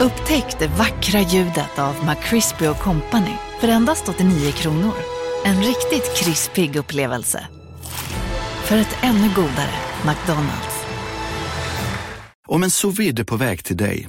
Upptäck det vackra ljudet av McCrispy Company för endast 89 kronor. En riktigt krispig upplevelse. För ett ännu godare McDonalds. Om en sous vide är på väg till dig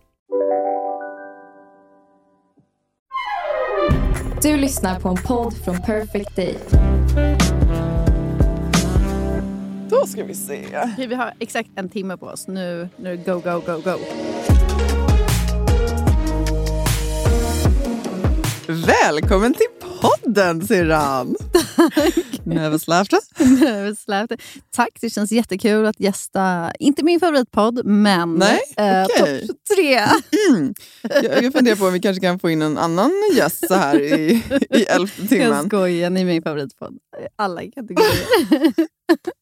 Du lyssnar på en podd från Perfect Day. Då ska vi se. Okej, vi har exakt en timme på oss. Nu, nu go, go, go, go. Välkommen till podden syrran! Nervous laughter. Nervous Tack, det känns jättekul att gästa, inte min favoritpodd, men Nej, eh, okej. topp tre. Mm. Jag, jag funderar på om vi kanske kan få in en annan gäst så här i, i elfte Jag timmen. skojar, ni är min favoritpodd. Alla kategorier.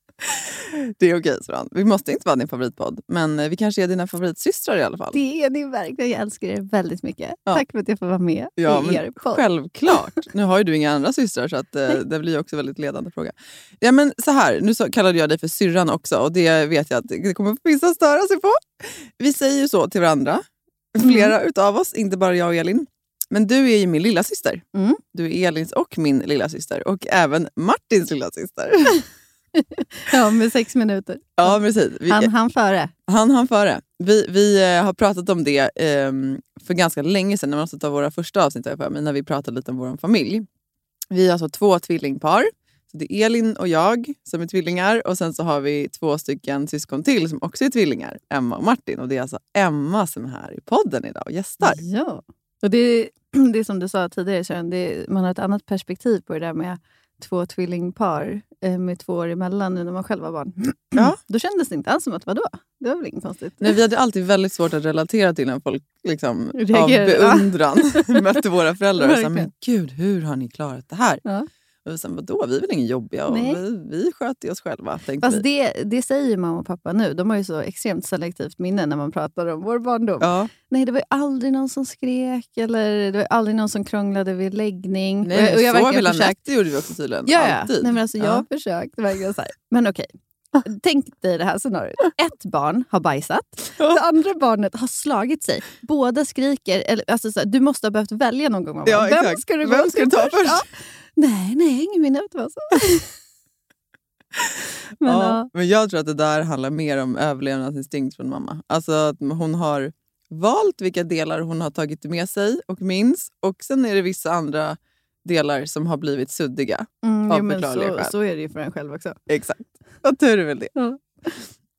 Det är okej syrran. Vi måste inte vara din favoritpodd, men eh, vi kanske är dina favoritsystrar i alla fall. det är ni verkligen. Jag älskar er väldigt mycket. Ja. Tack för att jag får vara med Ja, i er podd. Självklart. Nu har ju du inga andra systrar så att, eh, det blir också en väldigt ledande fråga. Ja, men så här, nu så kallade jag dig för syrran också och det vet jag att det kommer vissa störa sig på. Vi säger ju så till varandra, flera utav oss, inte bara jag och Elin. Men du är ju min lilla syster. Mm. Du är Elins och min lilla syster och även Martins lilla syster. Ja, med sex minuter. ja, precis. Vi, Han han före. han han före. Vi, vi eh, har pratat om det ehm, för ganska länge sedan, när man måste ta våra första avsnitt för mig, när vi pratade lite om vår familj. Vi är alltså två tvillingpar. Så det är Elin och jag som är tvillingar och sen så har vi två stycken syskon till som också är tvillingar, Emma och Martin. Och det är alltså Emma som är här i podden idag och gästar. Ja. Och det, det är som du sa tidigare, Sören, det, man har ett annat perspektiv på det där med två tvillingpar eh, med två år emellan nu när man själv var barn. Ja. Då kändes det inte alls som att vadå? Det var väl inget konstigt? Nej, vi hade alltid väldigt svårt att relatera till när folk liksom, av beundran mötte våra föräldrar och sa. “men gud, hur har ni klarat det här?” Ja. Och sa “vadå, vi är väl ingen jobbiga och Nej. vi, vi sköter oss själva”. Fast det, det säger mamma och pappa nu. De har ju så extremt selektivt minne när man pratar om vår barndom. Ja. Nej, det var ju aldrig någon som skrek eller det var aldrig någon som krånglade vid läggning. Nej, och jag, och vill försökt- Anette gjorde vi också tydligen. Ja, ja. Nej, men alltså, jag Ja. har försökt verkligen så här. Men okej. Tänk dig det här scenariot. Ett barn har bajsat, det andra barnet har slagit sig. Båda skriker. Eller, alltså, så här, du måste ha behövt välja någon gång. Mamma. Ja, Vem exakt. ska du, Vem ska du ta först? Ja. Nej, nej, ingen minne av att det var så. men, ja, ja. men jag tror att det där handlar mer om överlevnadsinstinkt från mamma. Alltså att hon har valt vilka delar hon har tagit med sig och minns. Och sen är det vissa andra delar som har blivit suddiga. Mm, av förklarliga så, så är det ju för en själv också. Exakt. Och tur är väl det. Ja.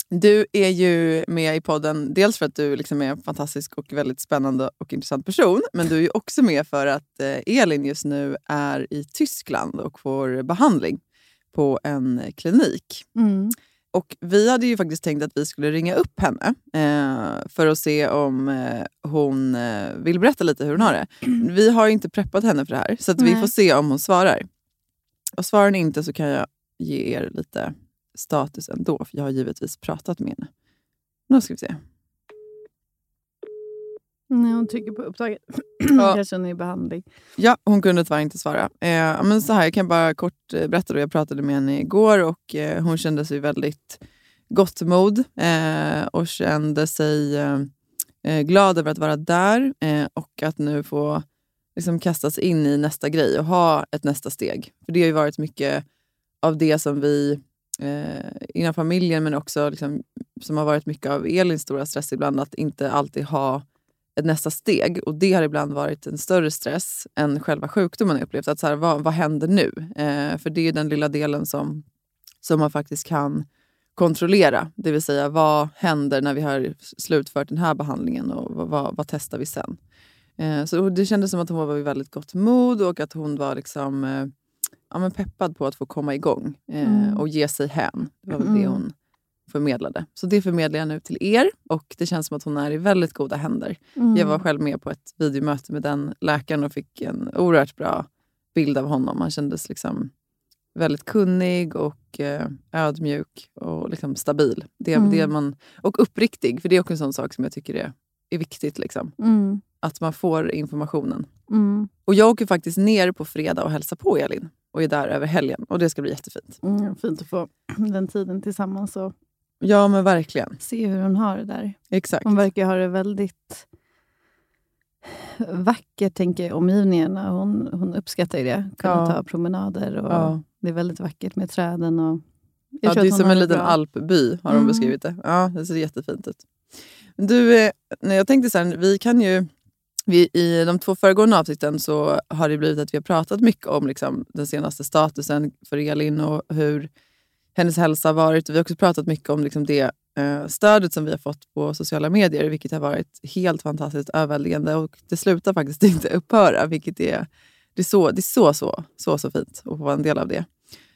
Du är ju med i podden dels för att du liksom är en fantastisk och väldigt spännande och intressant person. Men du är ju också med för att eh, Elin just nu är i Tyskland och får behandling på en klinik. Mm. Och Vi hade ju faktiskt tänkt att vi skulle ringa upp henne eh, för att se om eh, hon eh, vill berätta lite hur hon har det. Vi har inte preppat henne för det här, så att vi får se om hon svarar. Och svarar hon inte så kan jag ge er lite status ändå, för jag har givetvis pratat med henne. Nu ska vi se. Nej, hon trycker på upptaget. Ja. Kanske hon är i behandling. Ja, hon kunde tyvärr inte svara. Eh, men så här, jag kan bara kort eh, berätta. Då. Jag pratade med henne igår och eh, hon kände sig väldigt gott mod eh, och kände sig eh, glad över att vara där och att nu få liksom, kasta sig in i nästa grej och ha ett nästa steg. För Det har ju varit mycket av det som vi inom familjen men också liksom, som har varit mycket av Elins stora stress ibland, att inte alltid ha ett nästa steg. Och Det har ibland varit en större stress än själva sjukdomen har upplevt. Att så här, vad, vad händer nu? Eh, för det är den lilla delen som, som man faktiskt kan kontrollera. Det vill säga, vad händer när vi har slutfört den här behandlingen och vad, vad, vad testar vi sen? Eh, så Det kändes som att hon var vid väldigt gott mod och att hon var liksom, eh, ja, men peppad på att få komma igång eh, Mm. och ge sig hän. Det var väl det Mm. hon förmedlade. Så det förmedlar jag nu till er och det känns som att hon är i väldigt goda händer. Mm. Jag var själv med på ett videomöte med den läkaren och fick en oerhört bra bild av honom. Han kändes liksom väldigt kunnig och eh, ödmjuk och liksom stabil. Det, Mm. det man, och uppriktig, för det är också en sån sak som jag tycker är, är viktigt. Liksom. Mm. Att man får informationen. Mm. Och Jag åker faktiskt ner på fredag och hälsar på Elin och är där över helgen. Och Det ska bli jättefint. Mm. Fint att få den tiden tillsammans och Ja, men verkligen. se hur hon har det där. Exakt. Hon verkar ha det väldigt vackert, tänker jag, omgivningarna. Hon, hon uppskattar ju det. Kunna Ja. ta promenader. Och Ja. Det är väldigt vackert med träden. Och Ja, det är som en liten bra. alpby har de Mm. beskrivit det. Ja, det ser jättefint ut. Du, eh, jag tänkte så här, vi kan ju... Vi, I de två föregående avsnitten så har det blivit att vi har pratat mycket om liksom, den senaste statusen för Elin och hur hennes hälsa har varit. Vi har också pratat mycket om liksom, det eh, stödet som vi har fått på sociala medier, vilket har varit helt fantastiskt överväldigande. Och det slutar faktiskt inte upphöra, vilket är, det är, så, det är så, så, så, så fint att få vara en del av det.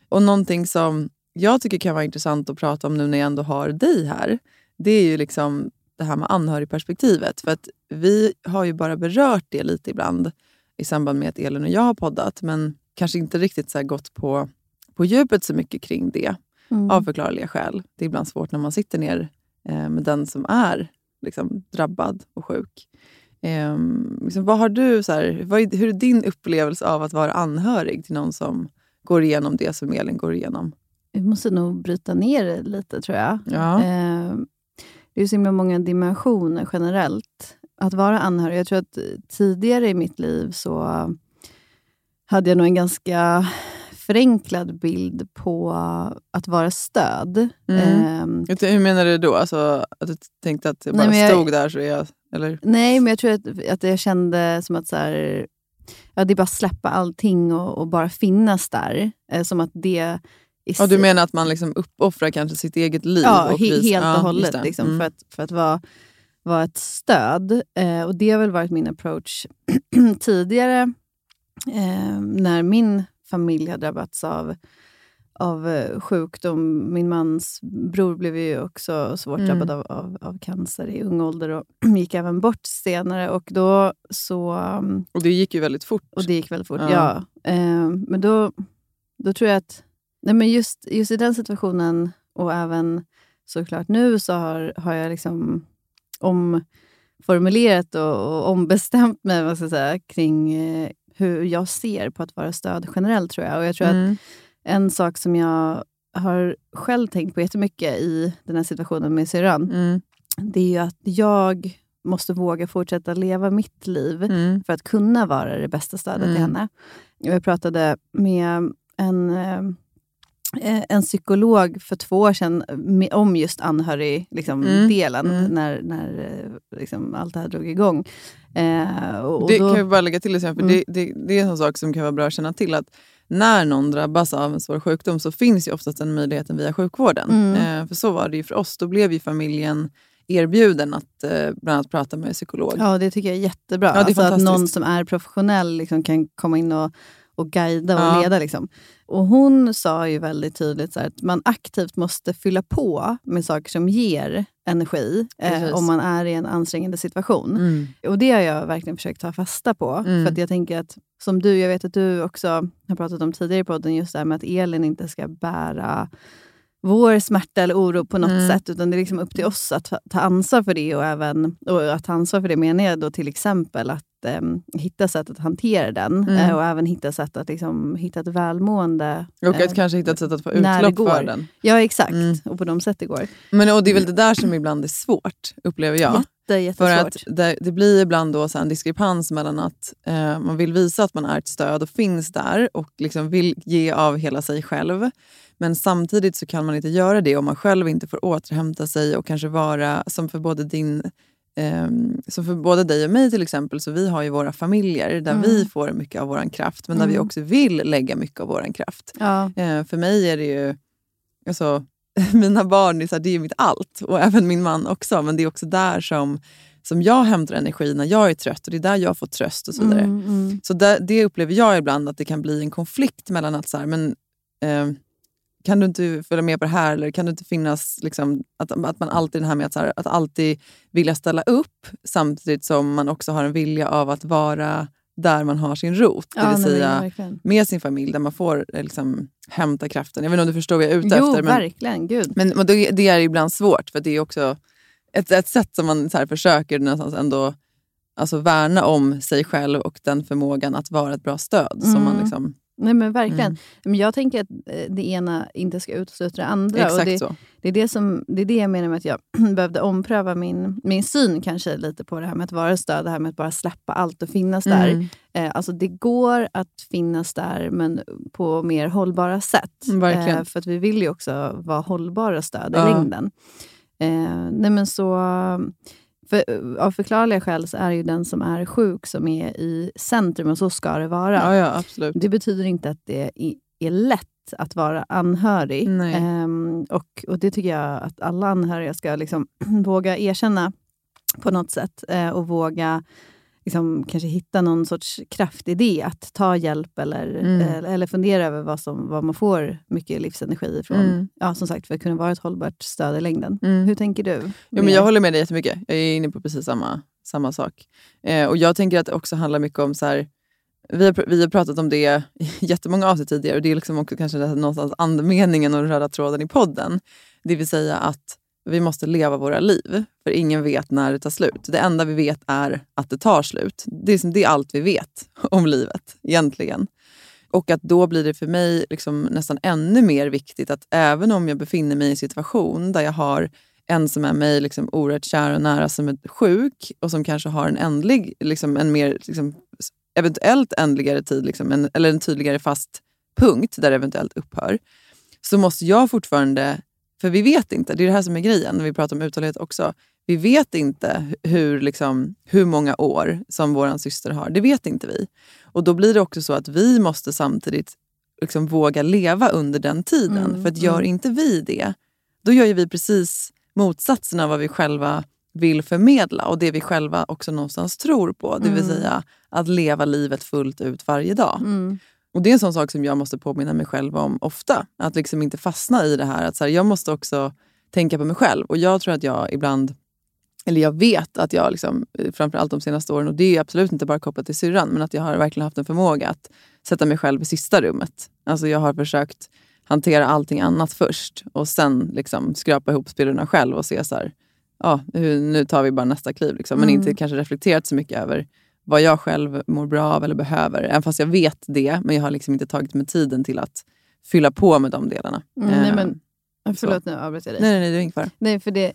Och någonting som jag tycker kan vara intressant att prata om nu när jag ändå har dig här, det är ju liksom det här med anhörigperspektivet. För att vi har ju bara berört det lite ibland i samband med att Elin och jag har poddat, men kanske inte riktigt så här gått på, på djupet så mycket kring det Mm. av förklarliga skäl. Det är ibland svårt när man sitter ner eh, med den som är liksom, drabbad och sjuk. Eh, liksom, vad har du, så här, vad är, hur är din upplevelse av att vara anhörig till någon som går igenom det som Elin går igenom? Vi måste nog bryta ner det lite, tror jag. Ja. Eh, det är så himla många dimensioner generellt. Att vara anhörig. Jag tror att tidigare i mitt liv så hade jag nog en ganska förenklad bild på att vara stöd. Mm. Eh, Hur menar du då? Alltså, att du tänkte att jag Nej, bara jag- stod där så är jag... Eller? nej, men jag tror att, att jag kände som att så här, ja, det är bara att släppa allting och, och bara finnas där. Eh, som att det Ja, du menar att man liksom uppoffrar kanske sitt eget liv? Ja, och he- helt och Ja, hållet. Liksom, Mm. för, att, för att vara, vara ett stöd. Eh, och Det har väl varit min approach tidigare eh, när min familj har drabbats av, av eh, sjukdom. Min mans bror blev ju också svårt Mm. drabbad av, av, av cancer i ung ålder och gick även bort senare. Och då så... um, Och det gick ju väldigt fort. och det gick väldigt fort, Ja. ja. Eh, men då, då tror jag att nej men just, just i den situationen och även såklart nu så har, har jag liksom omformulerat och, och ombestämt mig vad ska säga, kring eh, hur jag ser på att vara stöd generellt. tror jag. Och jag tror att Mm. en sak som jag har själv tänkt på jättemycket i den här situationen med syrran, Mm. det är ju att jag måste våga fortsätta leva mitt liv Mm. för att kunna vara det bästa stödet Mm. till henne. Jag pratade med en, eh, en psykolog för två år sedan med, om just anhörig-delen liksom, Mm. delen, Mm. när, när eh, liksom, allt det här drog igång. Eh, och, Det då, kan jag bara lägga till, liksom, för Mm. det, det, det är en sån sak som kan vara bra att känna till. att När någon drabbas av en svår sjukdom så finns ju oftast den möjligheten via sjukvården. Mm. Eh, för så var det ju för oss. Då blev ju familjen erbjuden att eh, bland annat prata med psykolog. Ja, det tycker jag är jättebra. Ja, det är alltså att någon som är professionell liksom kan komma in och, och guida och Ja. leda. Liksom. Och Hon sa ju väldigt tydligt så här, att man aktivt måste fylla på med saker som ger energi eh, om man är i en ansträngande situation. Mm. Och Det har jag verkligen försökt ta fasta på. Mm. För att jag tänker att, som du, jag vet att du också har pratat om tidigare i podden, just det här med att Elin inte ska bära vår smärta eller oro på något Mm. sätt, utan det är liksom upp till oss att ta- ta ansvar för det. Och, även, och att ta ansvar för det menar jag då till exempel att em, hitta sätt att hantera den Mm. eh, och även hitta sätt att liksom, hitta ett välmående. Och eh, att kanske hitta ett sätt att få utlopp för den. Ja, exakt. Mm. Och på de sätt det går. Men, och det är väl det där som ibland är svårt, upplever jag. Jätte, För att det, det blir ibland då så en diskrepans mellan att eh, man vill visa att man är ett stöd och finns där och liksom vill ge av hela sig själv. Men samtidigt så kan man inte göra det om man själv inte får återhämta sig och kanske vara, som för både din ehm, som för både dig och mig till exempel, så vi har ju våra familjer där Mm. vi får mycket av vår kraft men där vi Mm. också vill lägga mycket av vår kraft. ja. Eh, för mig är det ju... Alltså, mina barn är, så här, det är mitt allt, och även min man också. Men det är också där som, som jag hämtar energi när jag är trött och det är där jag får tröst och så vidare. Mm, mm. Så där, det upplever jag ibland att det kan bli en konflikt mellan att så här, men, eh, kan du inte följa med på det här? Eller kan du inte finnas, liksom, att, att man alltid det här med att, här, att alltid vilja ställa upp samtidigt som man också har en vilja av att vara där man har sin rot. Det Ja, vill säga verkligen. med sin familj, där man får liksom, hämta kraften. Jag vet inte om du förstår vad jag är ute Jo, efter. Men, verkligen. Gud. men, men det, det är ibland svårt, för det är också ett, ett sätt som man så här, försöker någonstans ändå alltså, värna om sig själv och den förmågan att vara ett bra stöd. Som man Mm. liksom, Nej, men verkligen. Mm. Men jag tänker att eh, det ena inte ska utesluta det andra. exakt och det, så. det, är det, som, det är det jag menar med att jag behövde ompröva min, min syn kanske lite på det här med att vara stöd. Det här med att bara släppa allt och finnas där. Mm. Eh, alltså det går att finnas där, men på mer hållbara sätt. Eh, för att vi vill ju också vara hållbara stöd i Ja. längden. Eh, nej men så, för, av förklarliga skäl så är det ju den som är sjuk som är i centrum och så ska det vara. Ja, ja, absolut. Det betyder inte att det är, lätt att vara anhörig. Ehm, och, och Det tycker jag att alla anhöriga ska liksom våga erkänna på något sätt. Eh, och våga liksom, kanske hitta någon sorts kraft i det. Att ta hjälp eller, Mm. eh, eller fundera över vad, som, vad man får mycket livsenergi ifrån. Mm. Ja, som sagt, för att kunna vara ett hållbart stöd i längden. Mm. Hur tänker du? Ja, men jag håller med dig jättemycket. Jag är inne på precis samma, samma sak. Eh, och Jag tänker att det också handlar mycket om... så här, vi, har, vi har pratat om det i jättemånga avsnitt tidigare och det är liksom också kanske någonstans andemeningen och den röda tråden i podden. Det vill säga att vi måste leva våra liv, för ingen vet när det tar slut. Det enda vi vet är att det tar slut. Det är, som, det är allt vi vet om livet egentligen. Och att då blir det för mig liksom nästan ännu mer viktigt att även om jag befinner mig i en situation där jag har en som är mig liksom oerhört kär och nära som är sjuk och som kanske har en ändlig, liksom en mer liksom, eventuellt ändligare tid, liksom, en, eller en tydligare fast punkt där det eventuellt upphör, så måste jag fortfarande, för vi vet inte, det är det här som är grejen när vi pratar om uthållighet också, vi vet inte hur, liksom, hur många år som vår syster har. Det vet inte vi. Och då blir det också så att vi måste samtidigt liksom våga leva under den tiden. Mm, för att gör mm. inte vi det, då gör ju vi precis motsatsen av vad vi själva vill förmedla och det vi själva också någonstans tror på. Det vill Mm. säga att leva livet fullt ut varje dag. Och Det är en sån sak som jag måste påminna mig själv om ofta. Att liksom inte fastna i det här. Att så här, Jag måste också tänka på mig själv. Och jag tror att jag ibland, eller jag vet att jag liksom, eh, framförallt de senaste åren, och det är absolut inte bara kopplat till syrran, men att jag har verkligen haft en förmåga att sätta mig själv i sista rummet. Alltså jag har försökt hantera allting annat först och sen liksom skrapa ihop spillrorna själv och se så här, ja, hur, nu tar vi bara nästa kliv. Liksom. Men Mm. inte kanske reflekterat så mycket över vad jag själv mår bra av eller behöver. Även fast jag vet det, men jag har liksom inte tagit mig tiden till att fylla på med de delarna. Mm, nej, Eh, men, Förlåt, nu avbröt jag dig. nej, nej, nej, det är inget fara. Nej, för, det,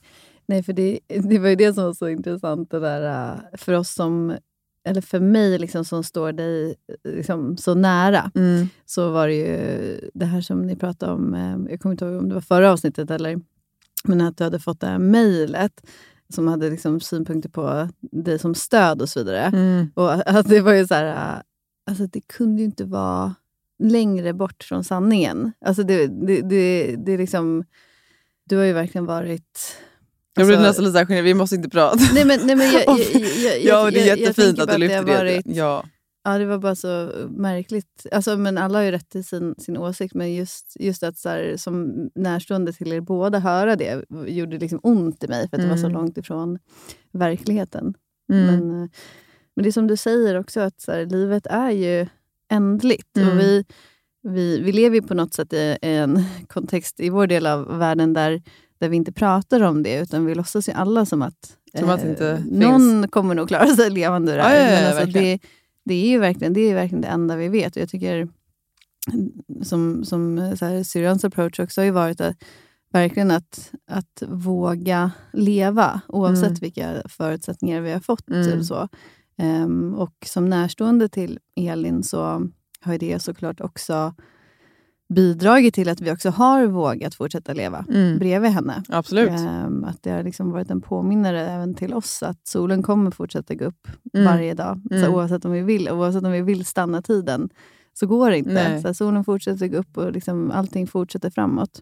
nej, för det, det var ju det som var så intressant. Det där, äh, för oss som, eller för mig liksom, som står dig äh, liksom, så nära, Mm. så var det ju det här som ni pratade om, eh, jag kommer inte ihåg om det var förra avsnittet eller men att du hade fått det här mejlet som hade liksom synpunkter på dig som stöd och så vidare. Mm. Och att det var ju så här, äh, alltså det kunde ju inte vara längre bort från sanningen. Alltså det, det, det, det är liksom, du har ju verkligen varit... Jag blev alltså- nästan lite generad, vi måste inte prata. Nej men, nej, men jag, jag, jag, jag, det är jättefint att du lyfter det. varit- Ja. Ja, det var bara så märkligt. Alltså, men alla har ju rätt till sin, sin åsikt, men just, just att så här, som närstående till er båda höra det gjorde liksom ont i mig, för att det var så Mm. långt ifrån verkligheten. Mm. Men, eh, men det är som du säger också, att så här, livet är ju ändligt. Mm. Och vi, vi, vi lever ju på något sätt i en kontext i vår del av världen där, där vi inte pratar om det, utan vi låtsas ju alla som att, eh, Som att det inte finns. någon kommer nog klara sig levande ur det Ja, här. ja, ja, Men alltså, det, det är ju verkligen det, är verkligen det enda vi vet. Och jag tycker, som, som här, syrrans approach också har ju varit att, verkligen att, att våga leva, oavsett Mm. vilka förutsättningar vi har fått. Mm. Eller så. Ehm, och som närstående till Elin så har ju det såklart också bidragit till att vi också har vågat fortsätta leva Mm. bredvid henne. Absolut. Ehm, att det har liksom varit en påminnare även till oss att solen kommer fortsätta gå upp Mm. varje dag. Mm. Så oavsett, om vi vill, oavsett om vi vill stanna tiden så går det inte. Nej. Så solen fortsätter gå upp och liksom allting fortsätter framåt.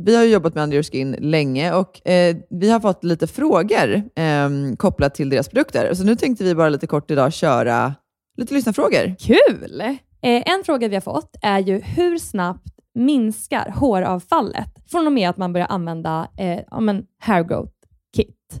Vi har ju jobbat med Under your skin länge och eh, vi har fått lite frågor eh, kopplat till deras produkter. Så nu tänkte vi bara lite kort idag köra lite lyssnarfrågor. Kul! Eh, en fråga vi har fått är ju hur snabbt minskar håravfallet från och med att man börjar använda eh, ja, men hair growth kit?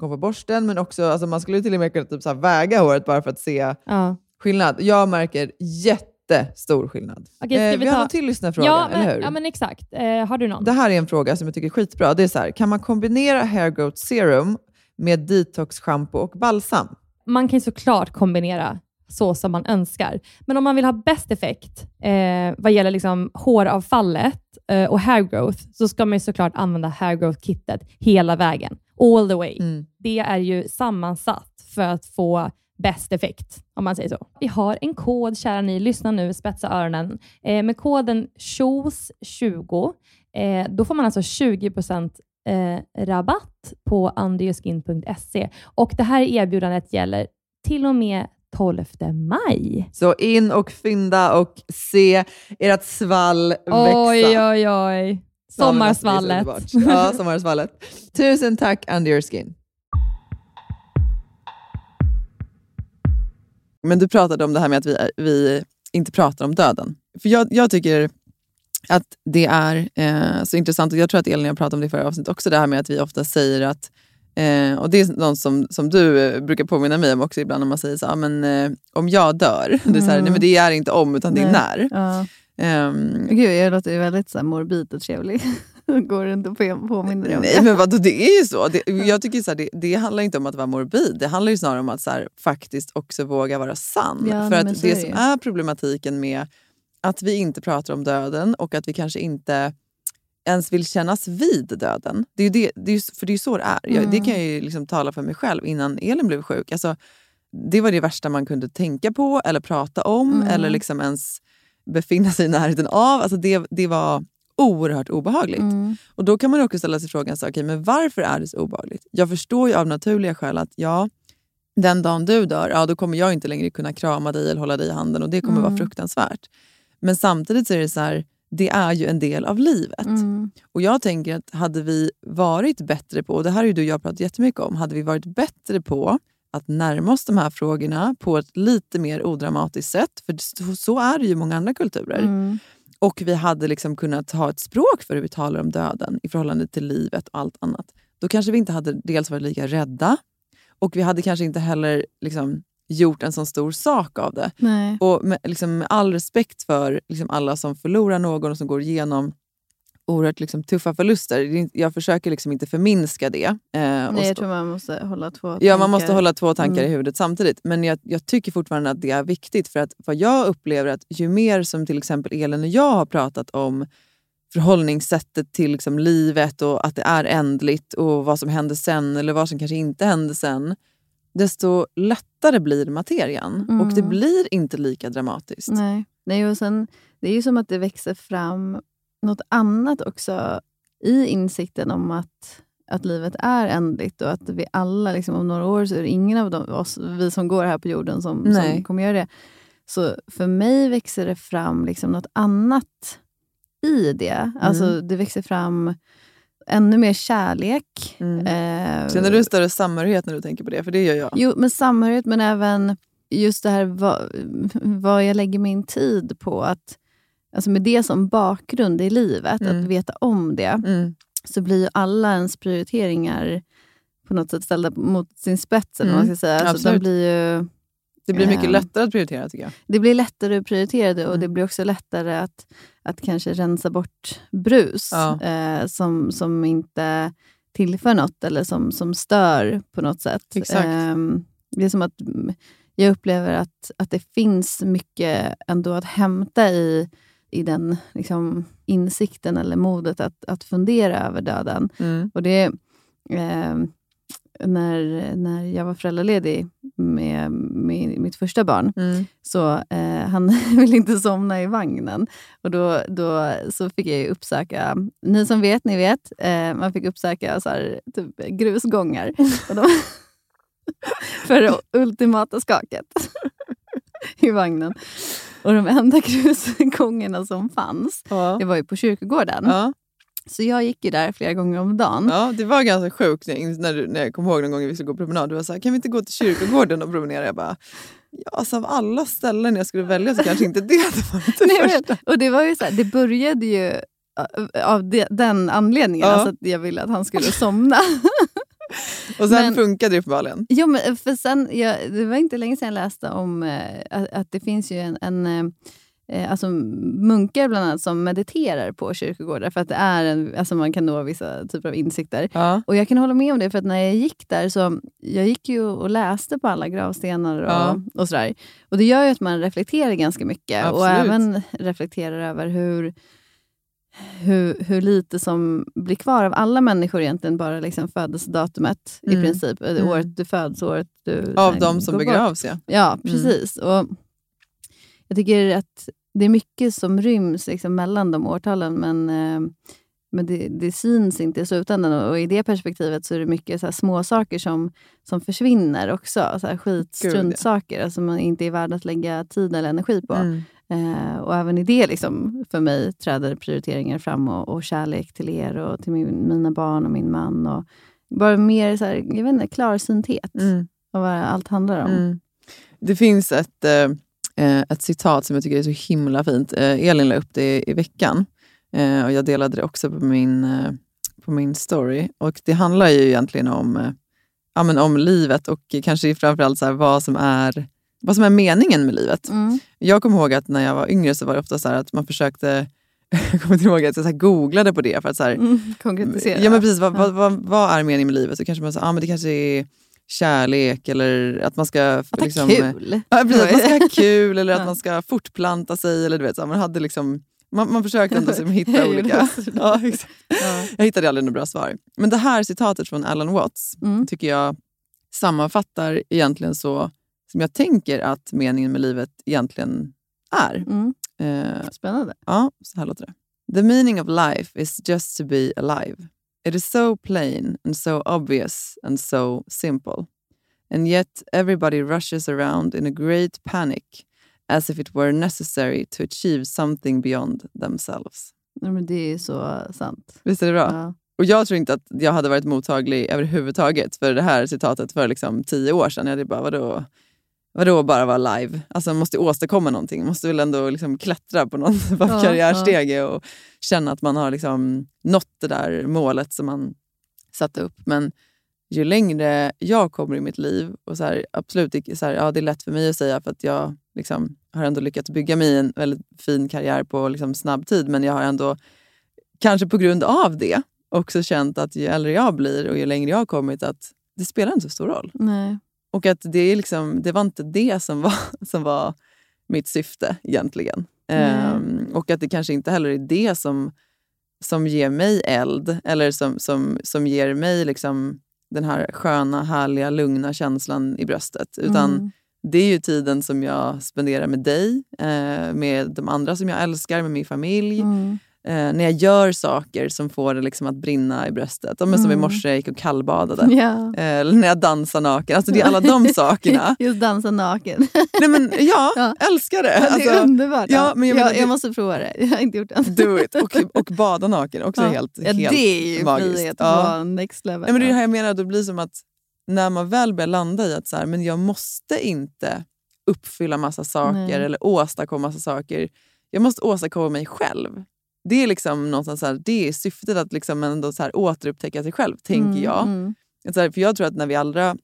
kommer på borsten, men också alltså, man skulle till och med kunna typ, så väga håret bara för att se ja. skillnad. Jag märker jättestor skillnad. Okej, Eh, vi vi har ta- en till lyssnarfråga, ja, men, eller hur? Ja, men exakt. Eh, har du någon? Det här är en fråga som jag tycker är skitbra. Det är så här, kan man kombinera hair growth serum med detox shampoo och balsam? man kan såklart kombinera så som man önskar. Men om man vill ha bäst effekt eh, vad gäller liksom håravfallet eh, och hair growth, så ska man såklart använda hair growth-kittet hela vägen. All the way. Mm. Det är ju sammansatt för att få bäst effekt, om man säger så. Vi har en kod, kära ni, lyssna nu, spetsa öronen. Eh, med koden SHOES20, eh, då får man alltså 20% eh, rabatt på underyourskin.se. Och det här erbjudandet gäller till och med 12 maj. Så in och fynda och se ert svall växa. Oj, oj, oj. Sommarsvallet. Ja, sommarsvallet. Tusen tack Under your skin. Men du pratade om det här med att vi, vi inte pratar om döden. För jag, jag tycker att det är eh, så intressant, och jag tror att Elin har pratat om det i förra avsnittet också, det här med att vi ofta säger att Eh, och Det är något som, som du eh, brukar påminna mig om också ibland när man säger så, ah, men, eh, om jag dör. Det, är så här, nej, men det är inte om utan det är när. Ja. Ehm, Gud, jag låter väldigt så här, morbid och trevlig. Går runt och på- påminner dig om Nej det. men vadå, det är ju så. Det, jag tycker så här, det, det handlar inte om att vara morbid, det handlar ju snarare om att så här, faktiskt också våga vara sann. Ja, För att det det som är problematiken med att vi inte pratar om döden och att vi kanske inte ens vill kännas vid döden. Det är ju det, det är för det är ju så det är. Jag, det Mm. kan jag ju liksom tala för mig själv innan Elin blev sjuk. Alltså, det var det värsta man kunde tänka på eller prata om Mm. eller liksom ens befinna sig i närheten av. Alltså det, det var oerhört obehagligt. Mm. Och Då kan man också ställa sig frågan, så, okay, men varför är det så obehagligt? Jag förstår ju av naturliga skäl att ja, den dagen du dör, ja, då kommer jag inte längre kunna krama dig eller hålla dig i handen och det kommer vara Mm. fruktansvärt. Men samtidigt så är det så här, det är ju en del av livet. Mm. Och jag tänker att hade vi varit bättre på, och det här har ju du och jag pratat jättemycket om, hade vi varit bättre på att närma oss de här frågorna på ett lite mer odramatiskt sätt, för så- så är det ju i många andra kulturer. Mm. Och vi hade liksom kunnat ha ett språk för hur vi talar om döden i förhållande till livet och allt annat. Då kanske vi inte hade dels varit lika rädda och vi hade kanske inte heller liksom gjort en sån stor sak av det. Nej. Och med, liksom, med all respekt för liksom, alla som förlorar någon och som går igenom oerhört liksom, tuffa förluster. Jag försöker liksom inte förminska det. eh, Nej, jag tror man måste hålla två Ja, man tankar. måste hålla två tankar Mm. i huvudet samtidigt. Men jag, jag tycker fortfarande att det är viktigt. För att vad jag upplever att ju mer som till exempel Elin och jag har pratat om förhållningssättet till liksom livet och att det är ändligt och vad som händer sen eller vad som kanske inte händer sen. Desto lättare blir materian Mm. och det blir inte lika dramatiskt. Nej. Nej, och sen, det är ju som att det växer fram något annat också i insikten om att, att livet är ändligt och att vi alla, liksom, om några år, så är det ingen av dem, oss, vi som går här på jorden som, som kommer göra det. Så för mig växer det fram liksom något annat i det. Alltså, det växer fram ännu mer kärlek. Mm. Eh, Känner du en större samhörighet när du tänker på det? För det gör jag. Jo, men samhörighet, men även just det här vad, vad jag lägger min tid på. att alltså Med det som bakgrund i livet, Mm. att veta om det, Mm. så blir ju alla ens prioriteringar på något sätt ställda mot sin spets. Mm, man ska säga. Alltså, de blir ju, Det blir mycket Ehm. lättare att prioritera tycker jag. det blir lättare att prioritera det och Mm. det blir också lättare att, att kanske rensa bort brus Ja. eh, som, som inte tillför något eller som, som stör på något sätt. Exakt. Ehm, det är som att jag upplever att, att det finns mycket ändå att hämta i, i den liksom, insikten eller modet att, att fundera över döden. Mm. Och det, eh, när, när jag var föräldraledig med, med mitt första barn, Mm. så eh, han ville inte somna i vagnen. Och då, då så fick jag uppsöka, ni som vet, ni vet, eh, man fick uppsöka så här, typ, grusgångar. De, för det ultimata skaket i vagnen. Och de enda grusgångarna som fanns, Ja. det var ju på kyrkogården. Ja. Så jag gick ju där flera gånger om dagen. ja, det var ganska sjukt när när, du, när jag kom ihåg någon gång vi skulle gå promenad. Du var så här, kan vi inte gå till kyrkogården och promenera? Jag bara, ja, alltså av alla ställen jag skulle välja så kanske inte det varit det Nej, första. men, och det var ju så här, det började ju äh, av de, den anledningen, Ja. alltså att jag ville att han skulle somna. Och sen Men- funkade det uppenbarligen. jo, men för sen, jag, det var inte länge sedan jag läste om eh, att, att det finns ju en, en eh, alltså munkar bland annat som mediterar på kyrkogårdar för att det är en, alltså man kan nå vissa typer av insikter. Ja. Och jag kan hålla med om det, för att när jag gick där så jag gick ju och läste på alla gravstenar och, Ja. och sådär. Och det gör ju att man reflekterar ganska mycket. Och Absolut. även reflekterar över hur, hur, hur lite som blir kvar av alla människor egentligen, bara liksom födelsedatumet i Mm. princip. Mm. Året du föds, året du Av sen de som bort. begravs ja. Ja, precis. Och jag tycker att det är mycket som ryms liksom mellan de årtalen, men, eh, men det, det syns inte i slutändan. Och i det perspektivet så är det mycket så små saker som, som försvinner också. Så här skit, Gud, ja. struntsaker som man inte är värd att lägga tid eller energi på. Mm. Eh, och även i det liksom, för mig träder prioriteringar fram och, och kärlek till er och till min, mina barn och min man. Och bara mer så här, jag vet inte, klarsynthet Mm. av vad allt handlar om. Mm. Det finns ett, eh, eh, ett citat som jag tycker är så himla fint. Eh, Elin la upp det i veckan eh, och jag delade det också på min, eh, på min story. Och Det handlar ju egentligen om, ja, men om livet och kanske framförallt så här, vad, som är, vad som är meningen med livet. Mm. Jag kommer ihåg att när jag var yngre så var det ofta så att man försökte jag kommer inte ihåg att jag så googlade på det för att så här, Mm, konkretisera. Ja men precis, vad, vad, vad, vad är meningen med livet? Så kanske man säger, ah, men det kanske är kärlek eller att man ska... Att ha liksom, kul. Ja, precis, att man ska ha kul eller att man ska fortplanta sig. Eller, du vet, så här, man, hade liksom, man, man försökte ändå liksom hitta olika... Ja. Ja. Jag hittade aldrig något bra svar. Men det här citatet från Alan Watts Mm. tycker jag sammanfattar egentligen så som jag tänker att meningen med livet egentligen är. Mm. Eh, Spännande. Ja, så här låter det. The meaning of life is just to be alive. It is so plain and so obvious and so simple. And yet everybody rushes around in a great panic as if it were necessary to achieve something beyond themselves. Nej, men det är så sant. Visst är det bra? Ja. Och jag tror inte att jag hade varit mottaglig överhuvudtaget för det här citatet för liksom tio år sedan. Jag hade bara, vadå, vadå bara vara live? Alltså man måste åstadkomma någonting. Man måste väl ändå liksom klättra på någon Ja, karriärstege och känna att man har liksom nått det där målet som man satte upp. Men ju längre jag kommer i mitt liv, och så här, absolut så här, ja, det är lätt för mig att säga för att jag liksom har ändå lyckats bygga mig en väldigt fin karriär på liksom snabb tid, men jag har ändå, kanske på grund av det, också känt att ju äldre jag blir och ju längre jag har kommit, att det spelar inte så stor roll. Nej. Och att det, är liksom, det var inte det som var, som var mitt syfte egentligen. Ehm, och att det kanske inte heller är det som, som ger mig eld eller som, som, som ger mig liksom den här sköna, härliga, lugna känslan i bröstet. Utan Mm. det är ju tiden som jag spenderar med dig, eh, med de andra som jag älskar, med min familj. Mm. Eh, när jag gör saker som får det liksom att brinna i bröstet. Men Som i Mm. morse, jag gick och kallbadade. Ja. Eh, Eller när jag dansar naken. Alltså det är alla de sakerna. Just dansa naken. Nej, men, ja, Ja. älskar det. det är Alltså, underbart. ja, men jag menar, jag måste prova det. Jag har inte gjort det do it. Och, och bada naken, också Ja. helt, ja, helt det är ju magiskt. frihet Ja. next level. Nej, men det är det här jag menar, det blir som att när man väl börjar landa i att så här, men jag måste inte uppfylla massa saker Nej. eller åstadkomma massa saker. Jag måste åstadkomma mig själv. Det är liksom någonstans så här, det är syftet att liksom ändå så här återupptäcka sig själv, tänker Mm, jag. mm. så här, för jag tror att när vi alla,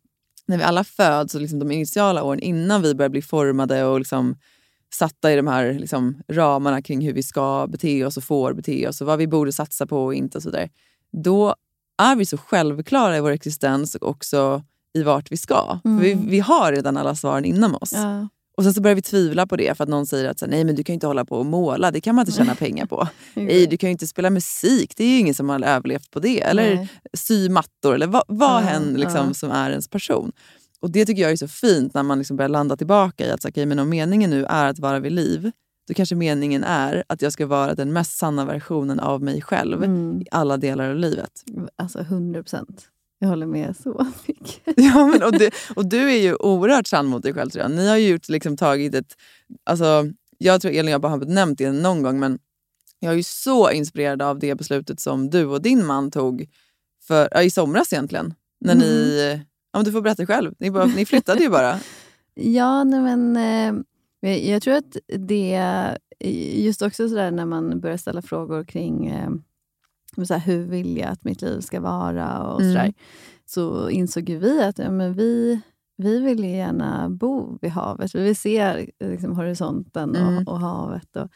när vi alla föds, och liksom de initiala åren innan vi börjar bli formade och liksom satta i de här liksom, ramarna kring hur vi ska bete oss och får bete oss och vad vi borde satsa på och inte och så där. Då är vi så självklara i vår existens och också i vart vi ska. För vi, vi har redan alla svaren inom oss. Ja. Och sen så börjar vi tvivla på det för att någon säger att så, nej men du kan ju inte hålla på och måla, det kan man inte tjäna pengar på. Nej, du kan ju inte spela musik, det är ju ingen som har överlevt på det. Eller Nej. sy mattor, eller vad, vad Ja, än liksom, ja. som är ens person. Och Det tycker jag är så fint när man liksom börjar landa tillbaka i att så, okay, men om meningen nu är att vara vid liv, då kanske meningen är att jag ska vara den mest sanna versionen av mig själv Mm. i alla delar av livet. Alltså 100 procent. Jag håller med så mycket. Ja, men, och, du, och du är ju oerhört sann mot dig själv tror jag. Ni har ju gjort, liksom, tagit ett... Alltså, jag tror Elin och jag bara har nämnt det någon gång men jag är ju så inspirerad av det beslutet som du och din man tog för, ja, i somras egentligen. När ni... Ja, men du får berätta själv. Ni, bara, ni flyttade ju bara. Ja, nej men eh, jag tror att det, just också sådär när man börjar ställa frågor kring eh, men så här, hur vill jag att mitt liv ska vara och Mm. sådär, så insåg vi att ja, men vi, vi vill gärna bo vid havet. Vi vill se liksom, horisonten Mm. och, och havet och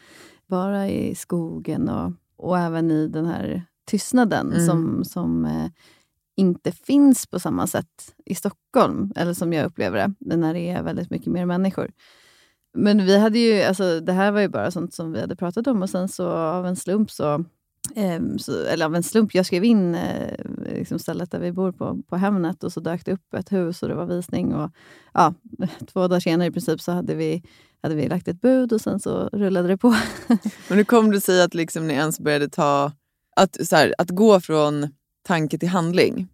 vara i skogen och, och även i den här tystnaden Mm. som, som eh, inte finns på samma sätt i Stockholm, eller som jag upplever det, när det är väldigt mycket mer människor. Men vi hade ju, alltså, det här var ju bara sånt som vi hade pratat om och sen så av en slump så så, eller av en slump, jag skrev in eh, liksom stället där vi bor på, på Hemnet och så dök det upp ett hus och det var visning. Och, ja, två dagar senare i princip så hade vi, hade vi lagt ett bud och sen så rullade det på. Men hur kom det sig att liksom ni ens började ta... Att, så här, att gå från tanke till handling?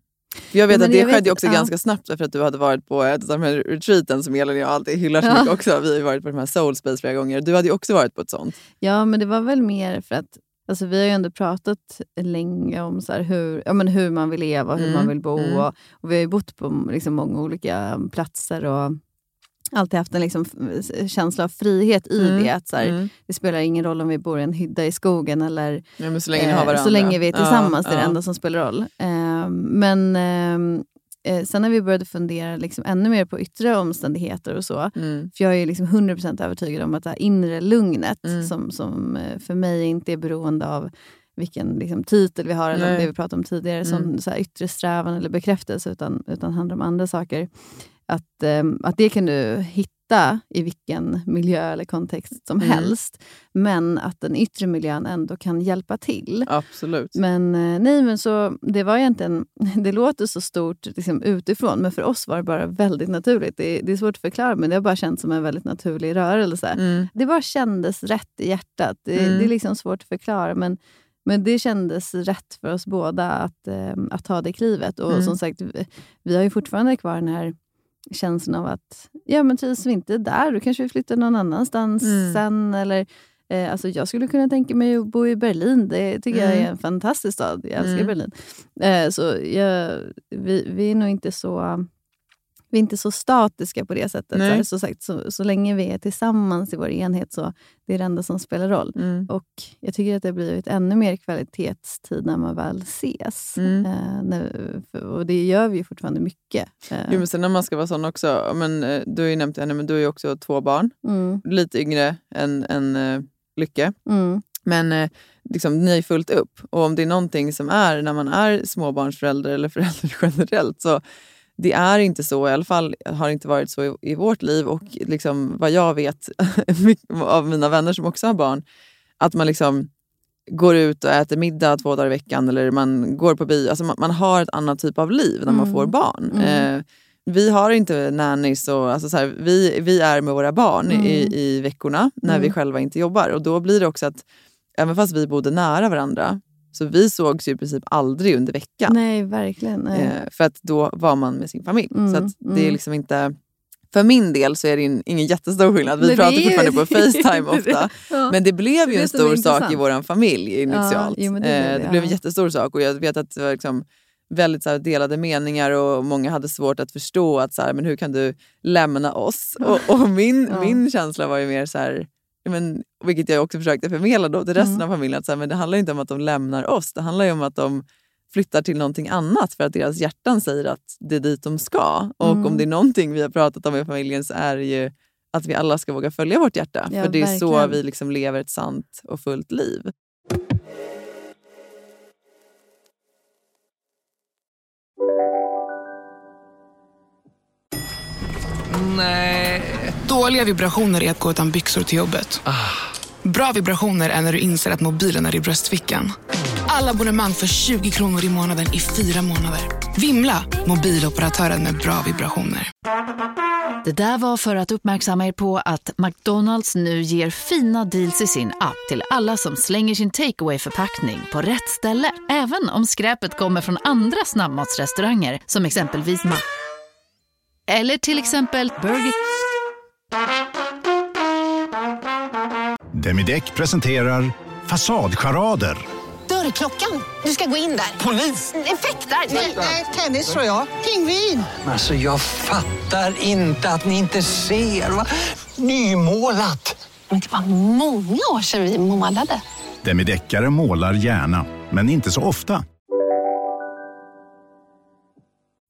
För jag vet men att det jag vet- skedde också ja. ganska snabbt för att du hade varit på ett av de här retreaten som Elin och jag alltid hyllar så Ja. mycket också. Vi har varit på de här soul space flera gånger. Du hade ju också varit på ett sånt. Ja, men det var väl mer för att alltså, vi har ju ändå pratat länge om så hur, ja, men hur man vill leva och hur Mm, man vill bo. mm. Och, och vi har ju bott på liksom, många olika platser och alltid haft en liksom, känsla av frihet i Mm, det. Att, så här, mm. Det spelar ingen roll om vi bor i en hydda i skogen eller Ja, så länge Eh. Så länge vi är tillsammans, Ja, det är det ja. enda som spelar roll. Eh, men eh, eh, sen när vi började fundera liksom ännu mer på yttre omständigheter och så, Mm. för jag är liksom 100% övertygad om att det här inre lugnet, Mm. som, som eh, för mig inte är beroende av vilken liksom, titel vi har, eller Nej. det vi pratade om tidigare, som Mm. så här, yttre strävan eller bekräftelse, utan, utan handlar om andra saker. Att, eh, att det kan du hitta i vilken miljö eller kontext som Mm. helst, men att den yttre miljön ändå kan hjälpa till. Absolut. Men eh, nej, men så det var egentligen, det låter så stort liksom, utifrån, men för oss var det bara väldigt naturligt. Det, det är svårt att förklara, men det har bara känts som en väldigt naturlig rörelse. Mm. Det bara kändes rätt i hjärtat. Det, Mm. det är liksom svårt att förklara, men, men det kändes rätt för oss båda att, eh, att ta det klivet. Och Mm. som sagt, vi, vi har ju fortfarande kvar den här känslan av att ja, men trivs vi inte där, då kanske vi flyttar någon annanstans Mm. sen. Eller, eh, alltså jag skulle kunna tänka mig att bo i Berlin. Det tycker jag är Mm. en fantastisk stad. Jag älskar Mm. Berlin. Eh, så jag, vi, vi är nog inte så vi är inte så statiska på det sättet. Så, Nej. så, sagt, så, så länge vi är tillsammans i vår enhet så det är det enda som spelar roll. Mm. Och Jag tycker att det har blivit ännu mer kvalitetstid när man väl ses. Mm. Eh, när, och det gör vi ju fortfarande mycket. Eh, Jo, men sen när man ska vara sån också, men, eh, du har ju nämnt henne, men du har ju också två barn. mm, Lite yngre än, än uh, Lycke. mm, Men eh, liksom, ni har ju fullt upp. Och om det är någonting som är när man är småbarnsförälder eller förälder generellt så det är inte så, i alla fall har det inte varit så i, i vårt liv och liksom, vad jag vet av mina vänner som också har barn, att man liksom går ut och äter middag två dagar i veckan eller man går på bio. Alltså man, man har ett annat typ av liv när man Mm. får barn. Mm. Eh, vi har inte nannies och alltså så här, vi, vi är med våra barn i, Mm. i veckorna när vi Mm. själva inte jobbar. Och då blir det också att även fast vi bodde nära varandra så vi sågs ju i princip aldrig under veckan. Nej, verkligen. Nej. Eh, för att då var man med sin familj. Mm, Så det är mm. liksom inte... För min del så är det in- ingen jättestor skillnad. Vi Nej, pratar fortfarande på Facetime ofta. Ja. Men det blev ju en stor sak i vår familj initialt. jo, men det blev eh, det, blev en ja. jättestor sak och jag vet att det var liksom väldigt så här, delade meningar och många hade svårt att förstå att så här, men hur kan du lämna oss? Och, och min, Ja. min känsla var ju mer så här, ja, men, vilket jag också försökte förmedla då till resten Mm. av familjen, att så här, men det handlar inte om att de lämnar oss, det handlar ju om att de flyttar till någonting annat för att deras hjärtan säger att det är dit de ska. Och Mm. om det är någonting vi har pratat om i familjen så är det ju att vi alla ska våga följa vårt hjärta. Ja, för det är så verkligen. vi liksom lever ett sant och fullt liv. Dåliga vibrationer är att gå utan byxor till jobbet. Bra vibrationer är när du inser att mobilen är i bröstfickan. Alla abonnemang för 20 kronor i månaden i fyra månader. Vimla! Mobiloperatören med bra vibrationer. Det där var för att uppmärksamma er på att McDonalds nu ger fina deals i sin app till alla som slänger sin takeaway förpackning på rätt ställe. Även om skräpet kommer från andra snabbmatsrestauranger som exempelvis Ma... Eller till exempel Burger... Demideck presenterar Fasadcharader. Dörrklockan. Du ska gå in där. Polis? Effektar? Nej, tennis tror jag. Pingvin. Alltså jag fattar inte att ni inte ser. Va? Nymålat! Men det var många år sedan vi målade. Demideckare målar gärna, men inte så ofta.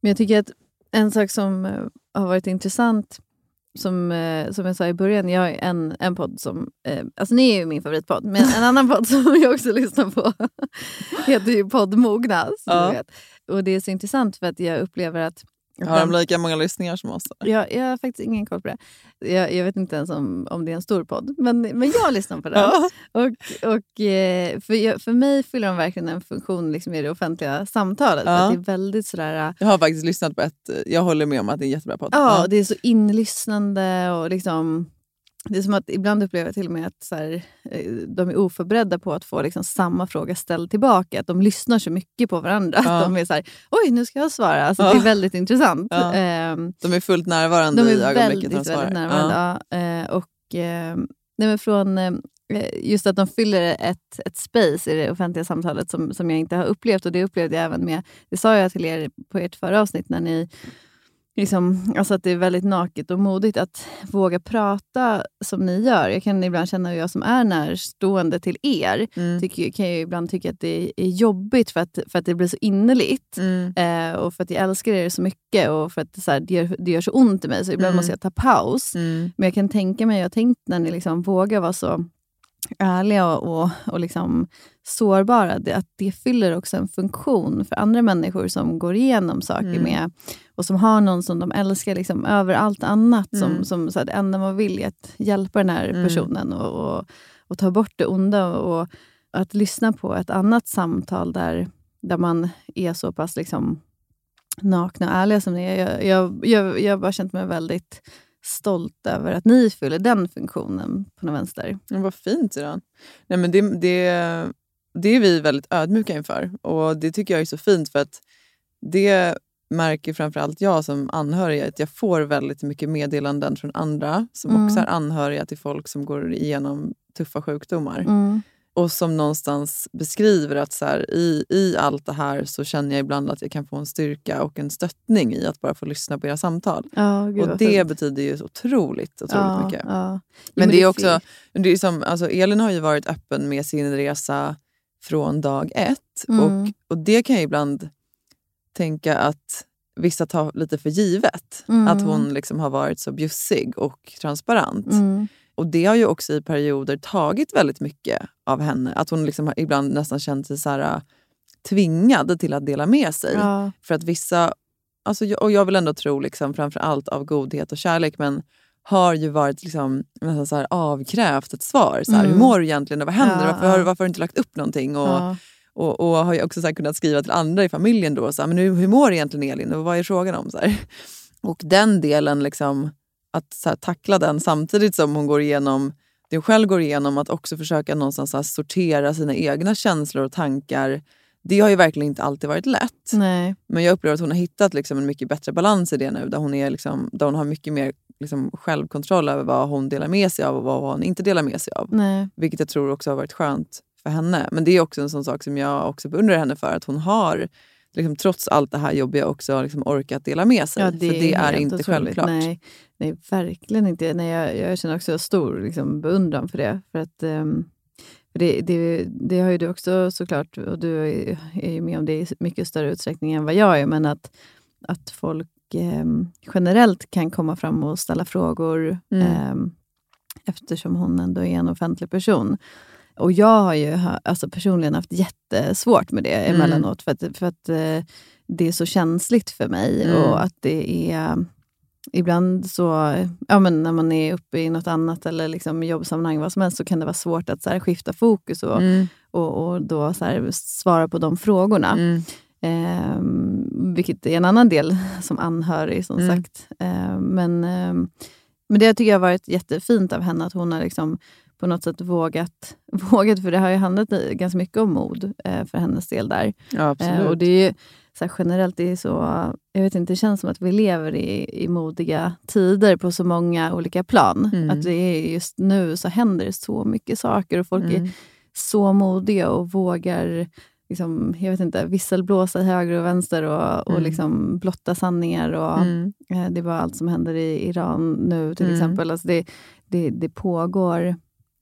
Men jag tycker att en sak som eh, har varit intressant, som, eh, som jag sa i början, jag har en, en podd som... Eh, alltså ni är ju min favoritpodd, men en annan podd som jag också lyssnar på heter ju Podd Mogna. som Ja. Och det är så intressant för att jag upplever att... Har de lika många lyssningar som oss? Jag, jag har faktiskt ingen koll på det. Jag, jag vet inte ens om, om det är en stor podd, men, men jag lyssnar på den. Ja. Och, och, eh, för, jag, för mig fyller de verkligen en funktion liksom i det offentliga samtalet. Ja. att det är väldigt sådär... Jag har faktiskt lyssnat på ett. Jag håller med om att det är en jättebra podd. Ja, och det är så inlyssnande och liksom... Det är som att ibland upplever jag till och med att så här, eh, de är oförberedda på att få liksom samma fråga ställd tillbaka. Att de lyssnar så mycket på varandra. Ja. Att de är så här, oj nu ska jag svara. Alltså, Ja. Det är väldigt intressant. Ja. Ehm, De är fullt närvarande de i är ögonblicket väldigt, de svarar. väldigt närvarande. Ja. Eh, och, eh, nej, men från, eh, just att de fyller ett, ett space i det offentliga samtalet som, som jag inte har upplevt. Och Det upplevde jag även med, det sa jag till er på ert förra avsnitt, när ni Liksom, alltså att det är väldigt naket och modigt att våga prata som ni gör. Jag kan ibland känna hur jag som är närstående till er Mm. tycker, kan jag ibland tycka att det är jobbigt för att, för att det blir så innerligt. Mm. Eh, och för att jag älskar er så mycket och för att det, så här, det, gör, det gör så ont i mig. Så ibland Mm. måste jag ta paus. Mm. Men jag kan tänka mig, jag har tänkt när ni liksom vågar vara så ärliga och, och, och liksom sårbara, det, att det fyller också en funktion för andra människor som går igenom saker Mm. med och som har någon som de älskar liksom, över allt annat. Som, Mm. som, så här, det enda man vill är att hjälpa den här Mm. personen och, och, och ta bort det onda. Och, att lyssna på ett annat samtal där, där man är så pass liksom, nakna och ärliga som ni är. Jag, jag, jag, jag har bara känt mig väldigt stolt över att ni fyller den funktionen på något vänster. Ja, vad fint Iran. Nej, men det, det, det är vi väldigt ödmjuka inför. Och det tycker jag är så fint för att det märker framförallt jag som anhörig att jag får väldigt mycket meddelanden från andra som Mm. också är anhöriga till folk som går igenom tuffa sjukdomar. Mm. Och som någonstans beskriver att så här, i, i allt det här så känner jag ibland att jag kan få en styrka och en stöttning i att bara få lyssna på era samtal. Ja, gud och det fint. betyder ju otroligt, otroligt ja, mycket. Ja. Jo, Men det är också, det är som, alltså Elin har ju varit öppen med sin resa från dag ett. Mm. Och, och det kan jag ibland tänka att vissa tar lite för givet. Mm. Att hon liksom har varit så bjussig och transparent. Mm. Och det har ju också i perioder tagit väldigt mycket av henne. Att hon liksom ibland nästan känt sig så här, äh, tvingad till att dela med sig. Ja. För att vissa, alltså, och jag vill ändå tro liksom, framför allt av godhet och kärlek, men har ju varit liksom, nästan så här, avkrävt ett svar. Så här, Mm. Hur mår du egentligen? Vad händer? Ja, varför, ja. varför har du inte lagt upp någonting? Och. Och, och har ju också så kunnat skriva till andra i familjen då. Så här, men hur, hur mår egentligen Elin? Och vad är frågan om? Så här. Och den delen, liksom, att så här, tackla den samtidigt som hon går igenom det hon själv går igenom, att också försöka någonstans så sortera sina egna känslor och tankar. Det har ju verkligen inte alltid varit lätt. Nej. Men jag upplever att hon har hittat liksom en mycket bättre balans i det nu. Där hon, är liksom, där hon har mycket mer liksom självkontroll över vad hon delar med sig av och vad hon inte delar med sig av. Nej. Vilket jag tror också har varit skönt för henne. Men det är också en sån sak som jag också beundrar henne för. Att hon har, liksom, trots allt det här jobbiga, också liksom orkat dela med sig. Ja, för det är helt inte otroligt. självklart. Nej, nej verkligen inte. Nej, jag, jag känner också stor liksom, beundran för det. För att, för det, det, det har ju du också såklart, och du är är ju med om det i mycket större utsträckning än vad jag är, men att, att folk eh, generellt kan komma fram och ställa frågor Mm. eh, eftersom hon ändå är en offentlig person. Och jag har ju alltså personligen haft jättesvårt med det Mm. emellanåt, för att, för att eh, det är så känsligt för mig. Mm. Och att det är Ibland så, ja, men när man är uppe i något annat eller liksom jobbsammanhang, vad som helst, så kan det vara svårt att så här, skifta fokus och, Mm. och, och då så här, svara på de frågorna. Mm. Ehm, vilket är en annan del som anhörig, som Mm. sagt. Ehm, men, ehm, men det tycker jag har varit jättefint av henne, att hon har liksom på något sätt vågat, vågat för det har ju handlat ganska mycket om mod eh, för hennes del där. Ja. Eh, och det är ju, så här, generellt, det är så, jag vet inte, det känns som att vi lever i, i modiga tider på så många olika plan. Mm. Att det är just nu så händer det så mycket saker och folk Mm. är så modiga och vågar liksom, jag vet inte, visselblåsa höger och vänster och, och Mm. liksom blotta sanningar. Och, Mm. eh, det var allt som händer i Iran nu till Mm. exempel. Alltså det, det, det pågår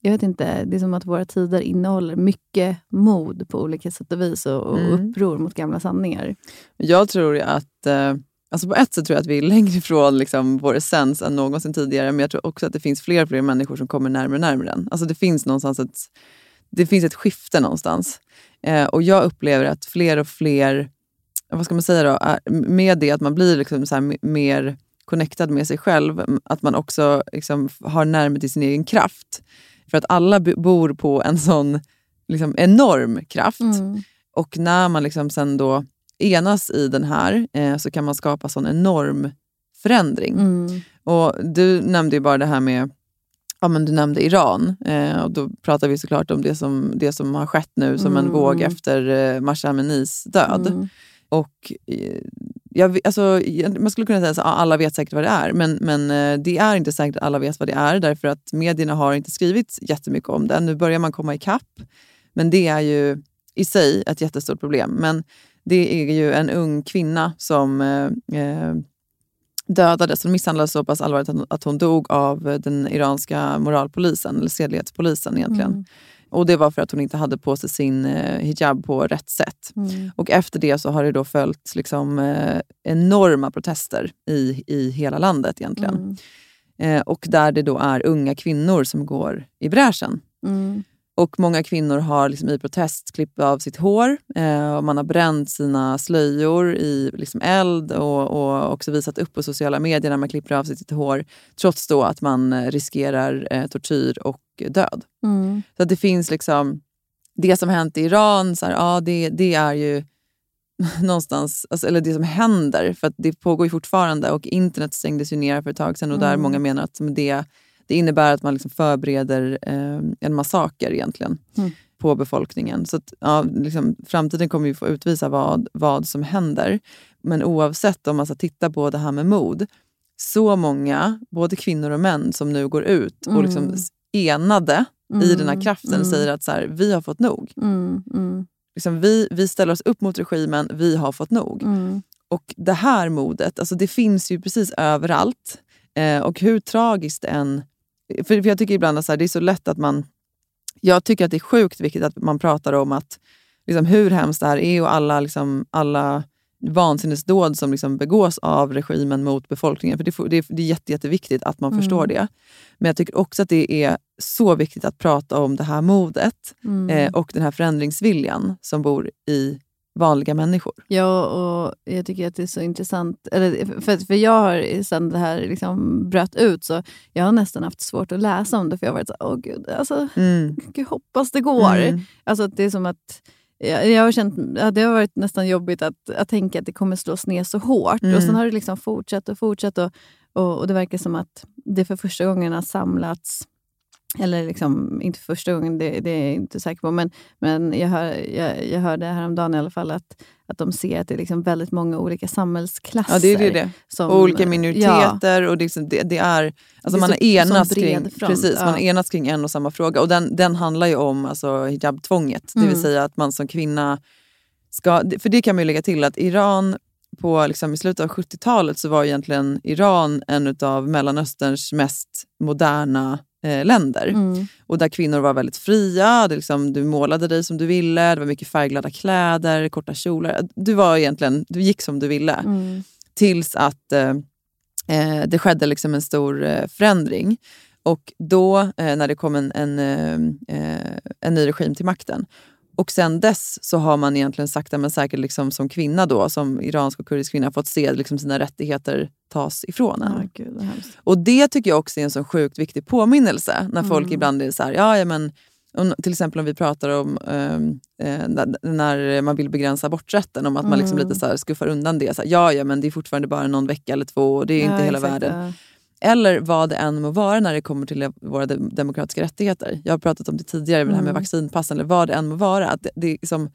jag vet inte, det är som att våra tider innehåller mycket mod på olika sätt och vis och, och Mm. uppror mot gamla sanningar. Jag tror att, eh, alltså på ett sätt tror jag att vi är längre ifrån liksom vår essens än någonsin tidigare. Men jag tror också att det finns fler och fler människor som kommer närmare och närmare den. Alltså det finns någonstans ett, det finns ett skifte någonstans. Eh, och jag upplever att fler och fler, vad ska man säga då, med det att man blir liksom så mer connectad med sig själv, att man också liksom har närmare till sin egen kraft. För att alla bor på en sån liksom, enorm kraft. Och när man liksom sen då enas i den här eh, så kan man skapa sån enorm förändring. Mm. Och Du nämnde ju bara det här med ja, men du nämnde Iran. Eh, och då pratar vi såklart om det som, det som har skett nu som en Mm. våg efter eh, Mahsa Aminis död. Mm. Och, eh, jag, alltså, man skulle kunna säga att alla vet säkert vad det är, men, men eh, det är inte säkert att alla vet vad det är därför att medierna har inte skrivit jättemycket om det. Nu börjar man komma ikapp, men det är ju i sig ett jättestort problem. Men det är ju en ung kvinna som eh, eh dödades som misshandlades så pass allvarligt att hon, dog av den iranska moralpolisen, eller sedlighetspolisen egentligen. Mm. Och det var för att hon inte hade på sig sin eh, hijab på rätt sätt. Mm. Och efter det så har det då följt liksom, eh, enorma protester i, i hela landet egentligen. Mm. Eh, och där det då är unga kvinnor som går i bräschen. Mm. Och många kvinnor har liksom i protest klippt av sitt hår. Eh, och man har bränt sina slöjor i liksom eld och, och också visat upp på sociala medier när man klipper av sitt hår. Trots då att man eh, riskerar eh, tortyr och död. Mm. Så det finns liksom... Det som hänt i Iran, så här, ja, det, det är ju någonstans, alltså, eller det som händer, för att det pågår ju fortfarande och internet stängdes ju ner för ett tag sedan och där Mm. många menar att det, det innebär att man liksom förbereder eh, en massaker egentligen Mm. på befolkningen. Så att, ja, liksom, framtiden kommer ju få utvisa vad, vad som händer. Men oavsett om man ska titta på det här med mod, så många, både kvinnor och män, som nu går ut och Mm. liksom s- enade i den här kraften mm. säger att så här, vi har fått nog. Mm. Mm. Liksom, vi, vi ställer oss upp mot regimen, vi har fått nog. Mm. Och det här modet, alltså det finns ju precis överallt. Eh, och hur tragiskt det än... För, för jag tycker ibland att så här, det är så lätt att man... Jag tycker att det är sjukt viktigt att man pratar om att liksom, hur hemskt det här är och alla, liksom, alla vansinnesdåd som liksom begås av regimen mot befolkningen. För Det, får- det, är- det är jätte, jätteviktigt att man Mm. förstår det. Men jag tycker också att det är så viktigt att prata om det här modet Mm. eh, och den här förändringsviljan som bor i vanliga människor. Ja, och jag tycker att det är så intressant. Eller, för, för jag har, sen det här liksom bröt ut, så jag har nästan haft svårt att läsa om det. För jag har varit så åh gud, alltså, Mm. gud hoppas det går. Mm. Alltså det är som att jag, jag har känt, ja, det har varit nästan jobbigt att, att tänka att det kommer slås ner så hårt. Mm. Och sen har det liksom fortsatt och fortsatt. Och, och, och det verkar som att det för första gången har samlats eller liksom, inte för första gången, det, det är jag inte säker på, men, men jag, hör, jag, jag hörde häromdagen i alla fall att, att de ser att det är liksom väldigt många olika samhällsklasser. Ja, det är det. det. som- och olika ja. minoriteter. Och det, är det, det är, alltså är man har enats kring, front, precis, man ja. har enats kring en och samma fråga. Och den, den handlar ju om alltså, hijabtvånget. Det vill Mm. säga att man som kvinna ska... För det kan man ju lägga till att Iran på, liksom, i slutet av 70-talet så var egentligen Iran en av Mellanösterns mest moderna eh, länder. Mm. Och där kvinnor var väldigt fria, det liksom, du målade dig som du ville, det var mycket färgglada kläder, korta kjolar. Du, var egentligen, du gick som du ville. Mm. Tills att eh, eh, det skedde liksom en stor eh, förändring. Och då, eh, när det kom en, en, en ny regim till makten, och sen dess så har man egentligen sakta men säkert liksom som kvinna då, som iransk och kurdisk kvinna, fått se liksom sina rättigheter tas ifrån en. Ja, gud, hemskt. Och det tycker jag också är en så sjukt viktig påminnelse. När folk Mm. ibland är så här, ja, ja men om, till exempel om vi pratar om ehm, eh, när- man vill begränsa aborträtten, om att man liksom Mm. lite så skuffar undan det. Så här, ja, ja, men det är fortfarande bara någon vecka eller två och det är inte Ja, hela exakt, världen. ja. Eller vad det än må vara när det kommer till våra de- demokratiska rättigheter. Jag har pratat om det tidigare, det här med Mm. vaccinpassen, eller vad det än må vara. Att det, det är liksom,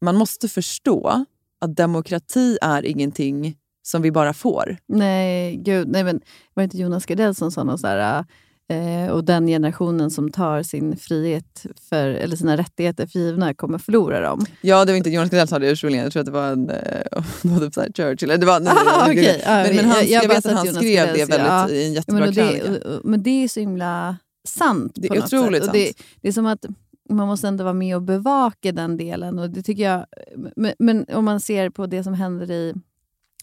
man måste förstå att demokrati är ingenting som vi bara får. Nej, gud. Nej, men, var det inte Jonas Gardell som sa något sådär, eh, och den generationen som tar sin frihet för, eller sina rättigheter för givna kommer förlora dem. Ja, det var inte Jonas Gardell som sa det ursprungligen. Jag tror att det var en, eh, typ så här Churchill. Det var, nej, Ah, nej, okej. Ja, men, men han, jag- jag vet att han Jonas skrev Gardell det väldigt, ja. i en Ja, jättebra men, och krönika. det, och- och- men det är så himla sant. Det är otroligt. Och det, sant. det är som att man måste ändå vara med och bevaka den delen. Och det tycker jag, men, men om man ser på det som händer i,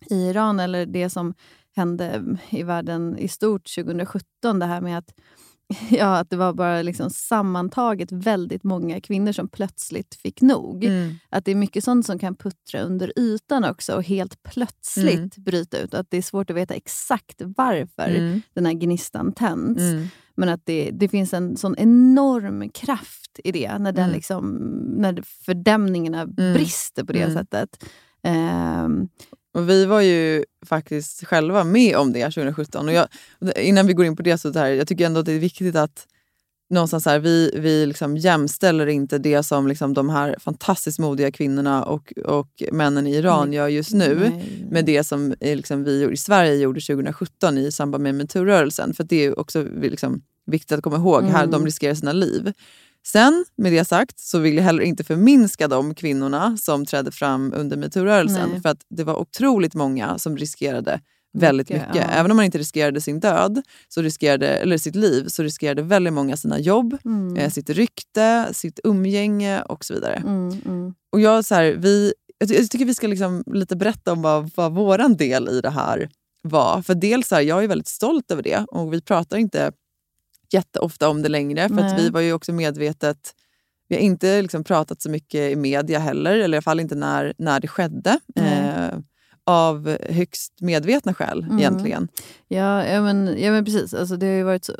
i Iran eller det som hände i världen i stort 2017, det här med att Ja, att det var bara liksom sammantaget väldigt många kvinnor som plötsligt fick nog. Mm. Att det är mycket sånt som kan puttra under ytan också och helt plötsligt Mm. bryta ut. Att det är svårt att veta exakt varför Mm. den här gnistan tänds. Mm. Men att det, det finns en sån enorm kraft i det när, den Mm. liksom, när fördämningarna Mm. brister på det Mm. sättet. Ehm, Och vi var ju faktiskt själva med om det 2017. Och jag, innan vi går in på det, så det här, jag tycker ändå att det är viktigt att någonstans här, vi, vi liksom jämställer inte det som liksom de här fantastiskt modiga kvinnorna och, och männen i Iran Nej. gör just nu nej. med det som eh, liksom vi i Sverige gjorde 2017 i samband med metoo-rörelsen. För det är också liksom viktigt att komma ihåg. Här, Mm. de riskerar sina liv. Sen, med det sagt, så vill jag heller inte förminska de kvinnorna som trädde fram under metoo-rörelsen. För att det var otroligt många som riskerade väldigt Mycket, mycket. ja. Även om man inte riskerade sin död, så riskerade, eller sitt liv, så riskerade väldigt många sina jobb, Mm. eh, sitt rykte, sitt umgänge och så vidare. Mm, mm. Och jag, så här, vi, jag, jag tycker vi ska liksom lite berätta om vad, vad vår del i det här var. För dels så här, jag är väldigt stolt över det och vi pratar inte jätteofta om det längre. För att vi var ju också medvetet... Vi har inte liksom pratat så mycket i media heller, eller i alla fall inte när, när det skedde. Eh, av högst medvetna skäl Mm. egentligen. Ja, ja, men, ja, men precis. Alltså, det har ju varit så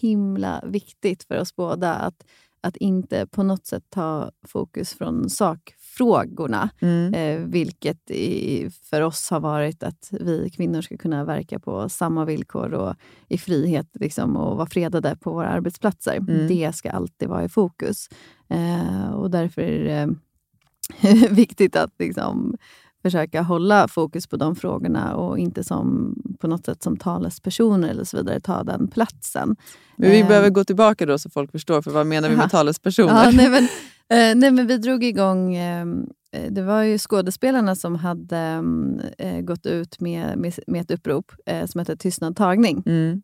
himla viktigt för oss båda att, att inte på något sätt ta fokus från sakfrågorna. Mm. Eh, vilket i, för oss har varit att vi kvinnor ska kunna verka på samma villkor och i frihet liksom, och vara fredade på våra arbetsplatser. Mm. Det ska alltid vara i fokus. Eh, och därför är det viktigt att liksom, försöka hålla fokus på de frågorna och inte som på något sätt som talespersoner eller så vidare ta den platsen. Men vi Eh, behöver gå tillbaka då så folk förstår, för vad menar vi med talespersoner? Ja, nej, men, eh, nej, men vi drog igång... Eh, det var ju skådespelarna som hade mm, eh, gått ut med, med, med ett upprop eh, som hette Tystnad tagning. Mm.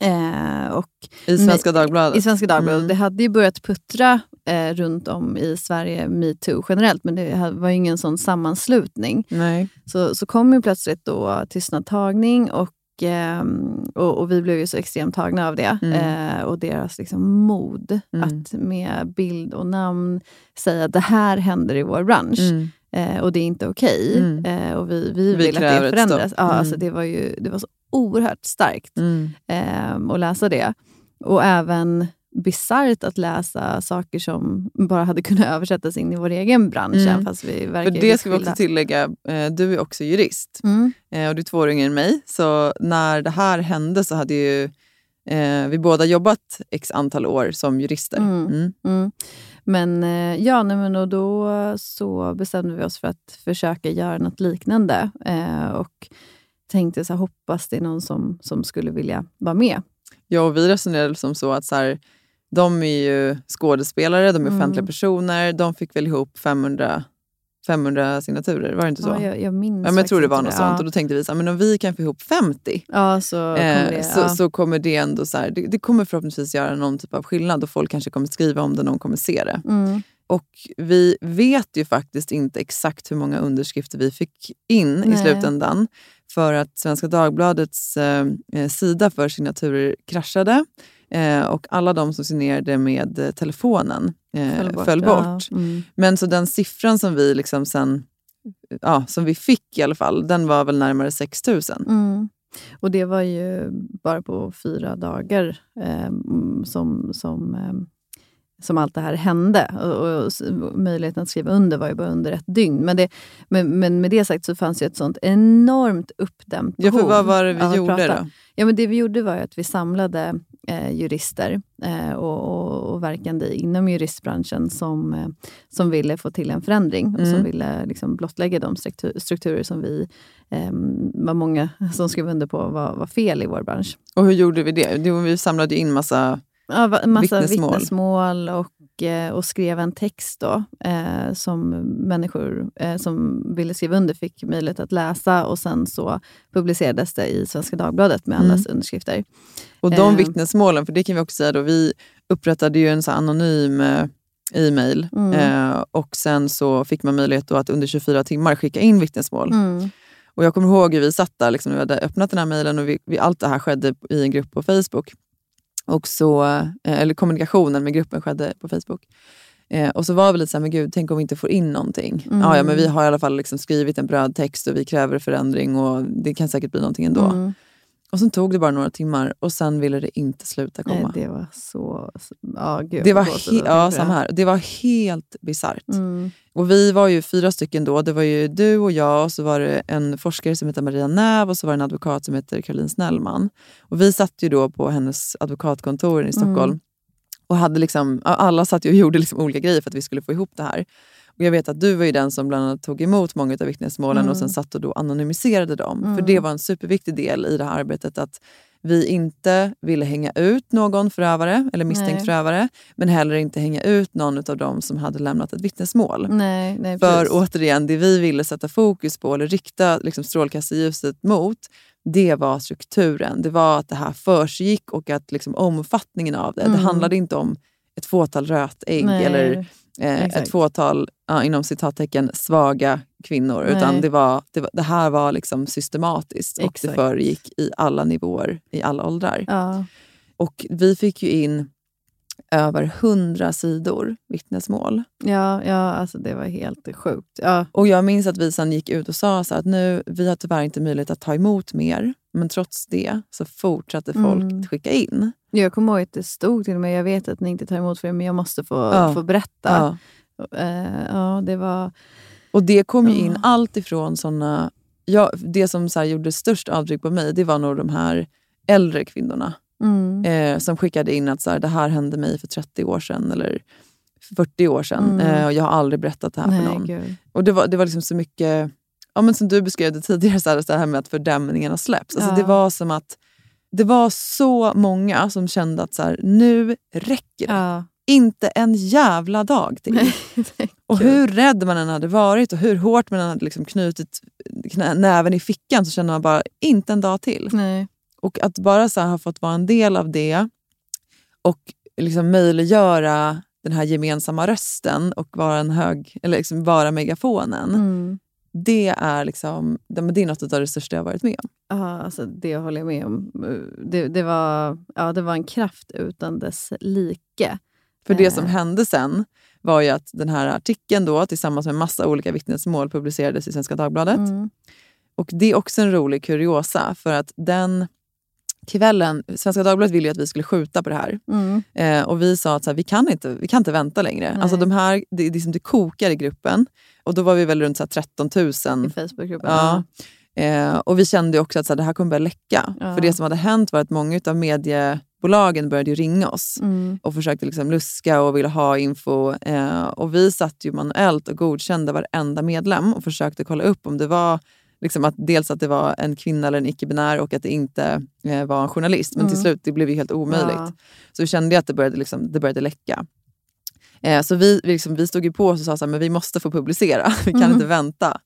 Eh, och I Svenska Dagbladet? I Svenska Dagbladet. Mm. Det hade ju börjat puttra eh, runt om i Sverige, metoo generellt, men det var ju ingen sån sammanslutning. Nej. Så, så kom ju plötsligt då Tystnad tagning och, ehm, och, och vi blev ju så extremt tagna av det. Mm. Eh, och deras liksom mod Mm. att med bild och namn säga att det här händer i vår bransch. Mm. Eh, och det är inte okej. Mm. Eh, och vi, vi, Vi vill att det förändras. Ja, Mm. alltså det, var ju, det var så oerhört starkt Mm. eh, att läsa det. Och även bisarrt att läsa saker som bara hade kunnat översättas in i vår egen bransch. Mm. Fast vi verkar För det ska vi också tillägga, eh, du är också jurist Mm. eh, och du är två år yngre än mig. Så när det här hände så hade ju eh, vi båda jobbat x antal år som jurister. Mm. Mm. Mm. Men eh, ja, nej, men och då så bestämde vi oss för att försöka göra något liknande. Eh, och tänkte så här, hoppas det är någon som, som skulle vilja vara med. Ja, och vi resonerade som så att så här, de är ju skådespelare, de är Mm. offentliga personer. De fick väl ihop 500 500 signaturer, var det inte så? Ja, jag, jag minns Ja, men jag tror det var något inte sånt. Och då tänkte vi så här, men om vi kan få ihop 50 Ja, så kommer eh, det. så, ja. så kommer det ändå så här, det, det kommer förhoppningsvis göra någon typ av skillnad och folk kanske kommer skriva om det, någon kommer se det. Mm. Och vi vet ju faktiskt inte exakt hur många underskrifter vi fick in i Nej. slutändan. För att Svenska Dagbladets eh, eh, sida för signaturer kraschade. Eh, och alla de som signerade med eh, telefonen eh, föll bort. Ja. Mm. Men så den siffran som vi liksom sen, ja, som vi fick i alla fall, den var väl närmare 6 000. Mm. Och det var ju bara på fyra dagar eh, som, som, eh, som allt det här hände. Och, och, möjligheten att skriva under var ju bara under ett dygn. Men, det, men, men med det sagt så fanns ju ett sånt enormt uppdämt Ja, för behov vad var det vi gjorde prata. då? Ja, men det vi gjorde var att vi samlade eh, jurister eh, och, och, och verkande inom juristbranschen som, eh, som ville få till en förändring och som Mm. ville liksom blottlägga de struktur, strukturer som vi eh, var många som skrev under på var, var fel i vår bransch. Och hur gjorde vi det? Jo, Vi samlade in massa Ja, massa Vittnesmål. vittnesmål, och, och skrev en text då, eh, som människor eh, som ville skriva under fick möjlighet att läsa och sen så publicerades det i Svenska Dagbladet med allas Mm. underskrifter. Och de Eh. vittnesmålen, för det kan vi också säga då, vi upprättade ju en så anonym eh, e-mail Mm. eh, och sen så fick man möjlighet att under 24 timmar skicka in vittnesmål. Mm. Och jag kommer ihåg hur vi satt där, liksom, vi hade öppnat den här mejlen och vi, vi, allt det här skedde i en grupp på Facebook. Och så, eh, eller kommunikationen med gruppen skedde på Facebook. Eh, och så var vi lite såhär, men gud, tänk om vi inte får in någonting. Mm. Ja, ja, men vi har i alla fall liksom skrivit en brödtext och vi kräver förändring och det kan säkert bli någonting ändå. Mm. Och sen tog det bara några timmar och sen ville det inte sluta Nej, komma. det var så... Ja, gud, Det var, he- ja, samma här. det var helt bisarrt. Mm. Och vi var ju fyra stycken då. Det var ju du och jag och så var det en forskare som heter Maria Näv och så var det en advokat som heter Caroline Snellman. Och vi satt ju då på hennes advokatkontor i Stockholm. Mm. Och hade liksom, alla satt ju och gjorde liksom olika grejer för att vi skulle få ihop det här. Och jag vet att du var ju den som bland annat tog emot många av vittnesmålen Mm. och sen satt och då anonymiserade dem. För Mm. det var en superviktig del i det här arbetet. att vi inte ville hänga ut någon förövare eller misstänkt Nej. förövare. Men heller inte hänga ut någon av dem som hade lämnat ett vittnesmål. Nej, nej, För precis. återigen, det vi ville sätta fokus på, eller rikta liksom, strålkastarljuset mot, det var strukturen. Det var att det här försiggick och att liksom, omfattningen av det. Mm. Det handlade inte om ett fåtal rötägg eller eh, exakt. ett fåtal, ja, inom citattecken, svaga kvinnor. Utan Nej. det, var, det, var, det här var liksom systematiskt och det Exakt. föregick i alla nivåer, i alla åldrar. Ja. Och vi fick ju in över hundra sidor vittnesmål. Ja, ja, alltså det var helt sjukt. Ja. Och jag minns att vi sen gick ut och sa så att nu, vi har tyvärr inte möjlighet att ta emot mer. Men trots det så fortsatte folk Mm. skicka in. Jag kommer ihåg att det stod till mig, jag vet att ni inte tar emot för det, men jag måste få, Ja. få berätta. Ja. Eh, ja, det var... Och det kom ju in Ja. allt ifrån såna... Ja, det som så gjorde störst avtryck på mig, det var nog de här äldre kvinnorna. Mm. Eh, som skickade in att så här, det här hände mig för 30 år sedan eller 40 år sedan. Mm. Eh, och jag har aldrig berättat det här Nej, för någon. gud. Och det var, det var liksom så mycket, ja, men som du beskrev det tidigare, så här, så här med att fördämningarna släpps. Alltså, Ja. Det var som att det var så många som kände att så här, nu räcker det. Ja. Inte en jävla dag till. Och hur rädd man än hade varit och hur hårt man än hade liksom knutit knä, näven i fickan så kände man bara, inte en dag till. Nej. Och att bara så här, ha fått vara en del av det och liksom möjliggöra den här gemensamma rösten och vara, en hög, eller liksom vara megafonen. Mm. Det är liksom, det är något av det största jag varit med om. Ja, alltså det håller jag med om. Det, det, var, ja, det var en kraft utan dess like. För det Eh. som hände sen var ju att den här artikeln då, tillsammans med massa olika vittnesmål publicerades i Svenska Dagbladet. Mm. Och det är också en rolig kuriosa för att den kvällen, Svenska Dagbladet ville ju att vi skulle skjuta på det här. Mm. Eh, och vi sa att så här, vi, kan inte, vi kan inte vänta längre. Nej. Alltså de här, det, det, det kokar i gruppen. Och då var vi väl runt så här, 13 000. I Facebookgruppen. Ja. Eh, och vi kände också att så här, det här kommer börja läcka. Ja. För det som hade hänt var att många av mediebolagen började ringa oss Mm. och försökte liksom luska och ville ha info. Eh, och vi satt ju manuellt och godkände varenda medlem och försökte kolla upp om det var liksom att dels att det var en kvinna eller en icke-binär och att det inte eh, var en journalist. Men till Mm. slut det blev ju helt omöjligt. Ja. Så vi kände att det började, liksom, det började läcka. Eh, så vi, liksom, vi stod ju på oss och sa att vi måste få publicera, vi kan Mm. inte vänta.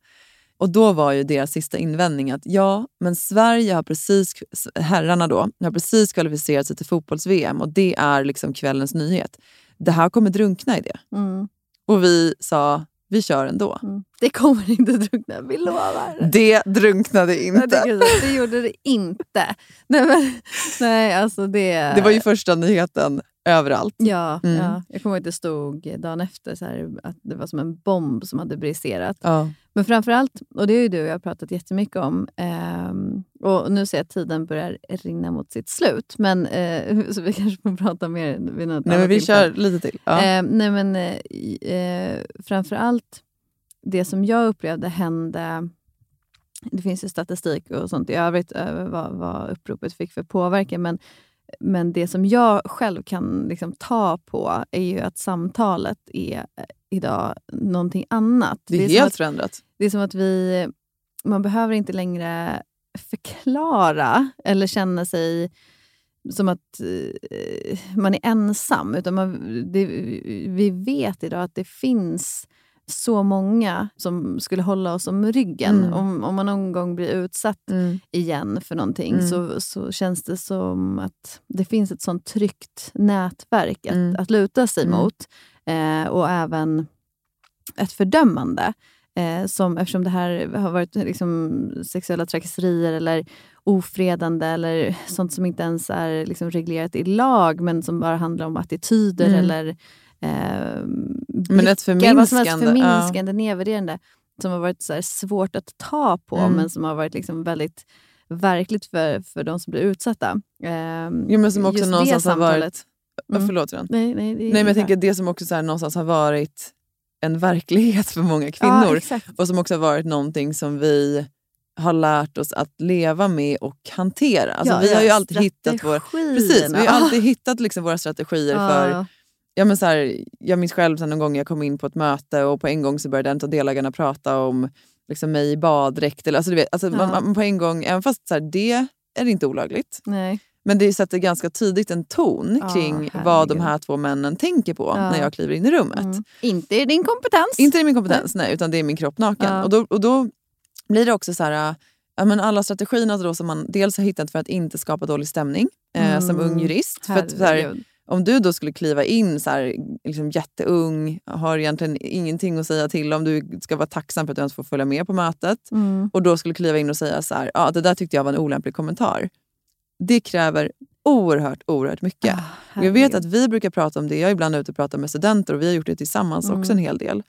Och då var ju deras sista invändning att ja, men Sverige har precis, herrarna då, har precis kvalificerat sig till fotbolls-VM och det är liksom kvällens nyhet. Det här kommer drunkna i det. Mm. Och vi sa, vi kör ändå. Det kommer inte drunkna, vi lovar. Det drunknade inte. tycker så, Det gjorde det inte. Nej, men, nej alltså det... Det var ju första nyheten överallt. Ja, Mm. ja, jag kommer ihåg att det stod dagen efter så här, att det var som en bomb som hade briserat. Ja. Men framförallt, och det är ju du och jag har pratat jättemycket om, ehm, och nu ser jag att tiden börjar rinna mot sitt slut, men, eh, så vi kanske får prata mer vid något Nej, men vi tillfälle. kör lite till. Ja. Eh, nej men eh, eh, framförallt det som jag upplevde hände det finns ju statistik och sånt i övrigt över vad, vad uppropet fick för påverkan. Men, men det som jag själv kan liksom ta på är ju att samtalet är eh, idag någonting annat. det är, som helt att, förändrat. det är som att vi... Man behöver inte längre förklara eller känna sig som att eh, man är ensam. Utan man, det, vi vet idag att det finns så många som skulle hålla oss om ryggen. Mm. Om, om man någon gång blir utsatt igen för någonting Mm. så, så känns det som att det finns ett sånt tryggt nätverk att, Mm. att luta sig Mm. mot. Eh, och även ett fördömande. Eh, som, eftersom det här har varit liksom, sexuella trakasserier eller ofredande eller sånt som inte ens är liksom, reglerat i lag men som bara handlar om attityder Mm. eller eh, Men blickar, vad som helst förminskande, ja. nedvärderande som har varit så svårt att ta på Mm. men som har varit liksom väldigt verkligt för, för de som blir utsatta. Eh, Jo, men som också just det någonstans har samtalet- varit... Mm. Förlåt Ren. Nej, nej, Nej, men jag tänker det som också så här, någonstans har varit en verklighet för många kvinnor. Ja, och som också har varit någonting som vi har lärt oss att leva med och hantera. Alltså, Ja, vi har ju alltid hittat vår, precis, vi har alltid hittat liksom våra strategier för Ja, men så här, jag minns själv sen någon gång jag kom in på ett möte och på en gång så började en av delägarna prata om liksom, mig i baddräkt. Eller, alltså, du vet, alltså, Ja. man, man, på en gång, även fast så här, det är inte olagligt. Nej. Men det sätter ganska tidigt en ton Ja, kring vad de herregud. här två männen tänker på Ja. när jag kliver in i rummet. Mm. Inte är din kompetens. Inte i min kompetens, nej. utan det är min kropp naken. Och, då, och då blir det också så här, ja, men alla strategierna då som man dels har hittat för att inte skapa dålig stämning eh, som ung jurist. För att, så här, Herregud. Om du då skulle kliva in så här, liksom jätteung, har egentligen ingenting att säga till om, du ska vara tacksam för att du ens får följa med på mötet Mm. och då skulle kliva in och säga så här, ja, det där tyckte jag var en olämplig kommentar. Det kräver oerhört, oerhört mycket. Och jag vet att vi brukar prata om det, jag är ibland ute och pratar med studenter och vi har gjort det tillsammans Mm. också en hel del.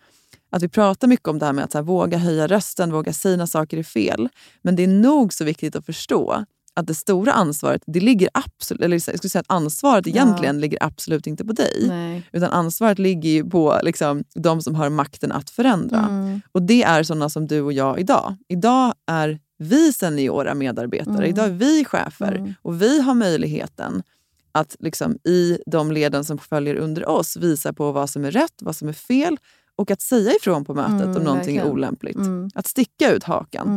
Att vi pratar mycket om det här med att här, våga höja rösten, våga säga när saker är fel. Men det är nog så viktigt att förstå att det stora ansvaret, det ligger absolut, eller jag skulle säga att ansvaret Ja. egentligen ligger absolut inte på dig. Nej. Utan ansvaret ligger på liksom, de som har makten att förändra. Mm. Och det är sådana som du och jag idag. Idag är vi seniora medarbetare, Mm. idag är vi chefer Mm. och vi har möjligheten att liksom, i de leden som följer under oss visa på vad som är rätt, vad som är fel och att säga ifrån på mötet Mm, om någonting är verkligen. olämpligt. Mm. Att sticka ut hakan.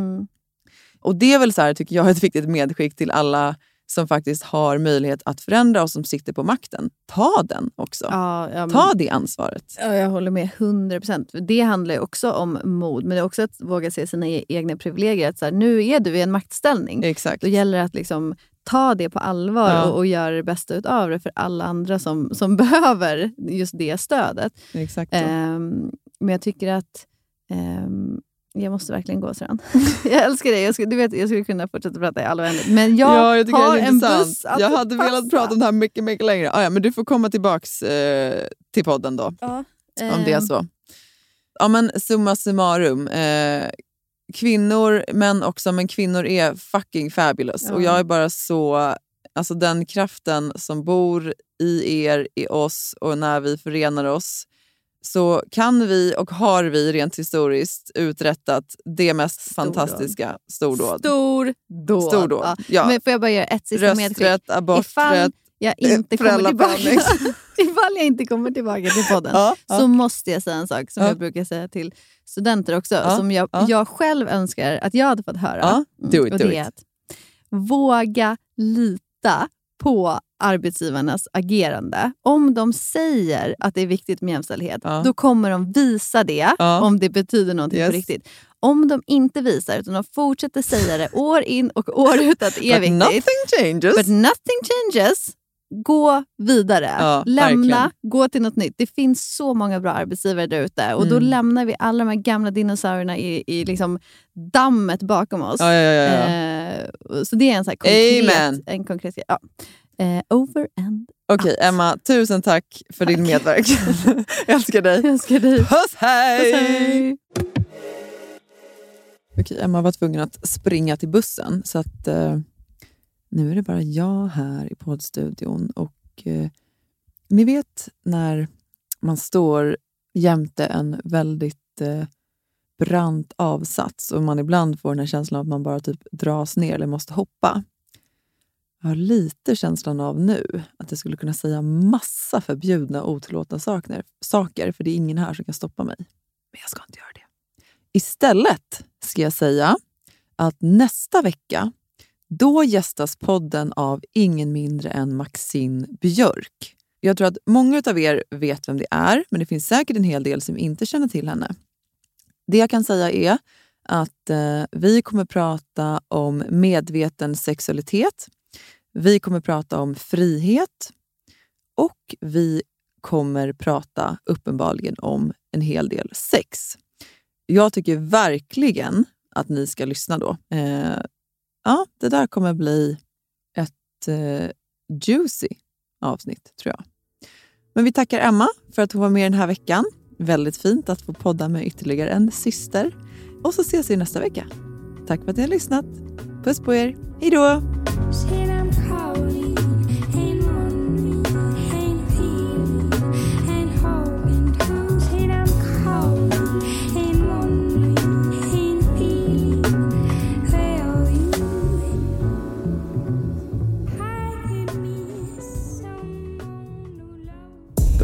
Och det är väl så här, tycker jag ett viktigt medskick till alla som faktiskt har möjlighet att förändra och som sitter på makten. Ta den också. Ja, ja, men- Ta det ansvaret. Ja, jag håller med 100 procent. Det handlar ju också om mod, men det är också att våga se sina e- egna privilegier. Att så här, nu är du i en maktställning. Exakt. Då gäller det att liksom ta det på allvar Ja. och, och göra det bästa utav det för alla andra som, som behöver just det stödet. Exakt. Ehm, men jag tycker att ehm, jag måste verkligen gå Sran. jag älskar dig. Jag skulle, du vet, jag skulle kunna fortsätta prata i all oändlighet. Men jag, ja, jag har en buss att Jag hade passa. velat prata om det här mycket, mycket längre. Ah, ja, men du får komma tillbaks eh, till podden då, Ja, om det är ehm, så. Ja, men summa summarum. Eh, kvinnor, män också, men kvinnor är fucking fabulous. Ja. Och jag är bara så... Alltså den kraften som bor i er, i oss och när vi förenar oss så kan vi och har vi rent historiskt uträttat det mest Stordåd. fantastiska stordåd. Stordåd. Stordåd, Ja. ja. Men får jag bara göra ett sista medskick? Rösträtt, aborträtt, Ifall jag inte kommer tillbaka, ifall jag inte kommer tillbaka till podden Ja, så måste jag säga en sak som Ja. jag brukar säga till studenter också, Ja, som jag, ja. jag själv önskar att jag hade fått höra. Ja, do it, och do det är it. att våga lita på arbetsgivarnas agerande. Om de säger att det är viktigt med jämställdhet, då kommer de visa det Ja. om det betyder någonting Yes. på riktigt. Om de inte visar, utan de fortsätter säga det år in och år ut att det är But viktigt. nothing changes. But nothing changes. Gå vidare. Ja, Lämna, verkligen. gå till något nytt. Det finns så många bra arbetsgivare där ute. Och Då Mm. lämnar vi alla de här gamla dinosaurierna i, i liksom dammet bakom oss. Ja, ja. Eh, så det är en, så konkret, Amen. en konkret. Ja. Eh, over and Okej, Emma, tusen tack för din medverkan. Jag älskar dig. Jag älskar dig. Puss hej! Puss, hej! Okej, Emma var tvungen att springa till bussen, så att eh, nu är det bara jag här i poddstudion. Och eh, ni vet när man står jämte en väldigt eh, brant avsats och man ibland får den här känslan av att man bara typ dras ner eller måste hoppa. Jag har lite känslan av nu att jag skulle kunna säga massa förbjudna och otillåtna saker, saker, för det är ingen här som kan stoppa mig. Men jag ska inte göra det. Istället ska jag säga att nästa vecka då gästas podden av ingen mindre än Maxine Björk. Jag tror att många av er vet vem det är, men det finns säkert en hel del som inte känner till henne. Det jag kan säga är att eh, vi kommer prata om medveten sexualitet. Vi kommer prata om frihet och vi kommer prata uppenbarligen om en hel del sex. Jag tycker verkligen att ni ska lyssna då. Eh, ja, det där kommer bli ett eh, juicy avsnitt, tror jag. Men vi tackar Emma för att hon var med den här veckan. Väldigt fint att få podda med ytterligare en syster. Och så ses vi nästa vecka. Tack för att ni har lyssnat. Puss på er. Hej då!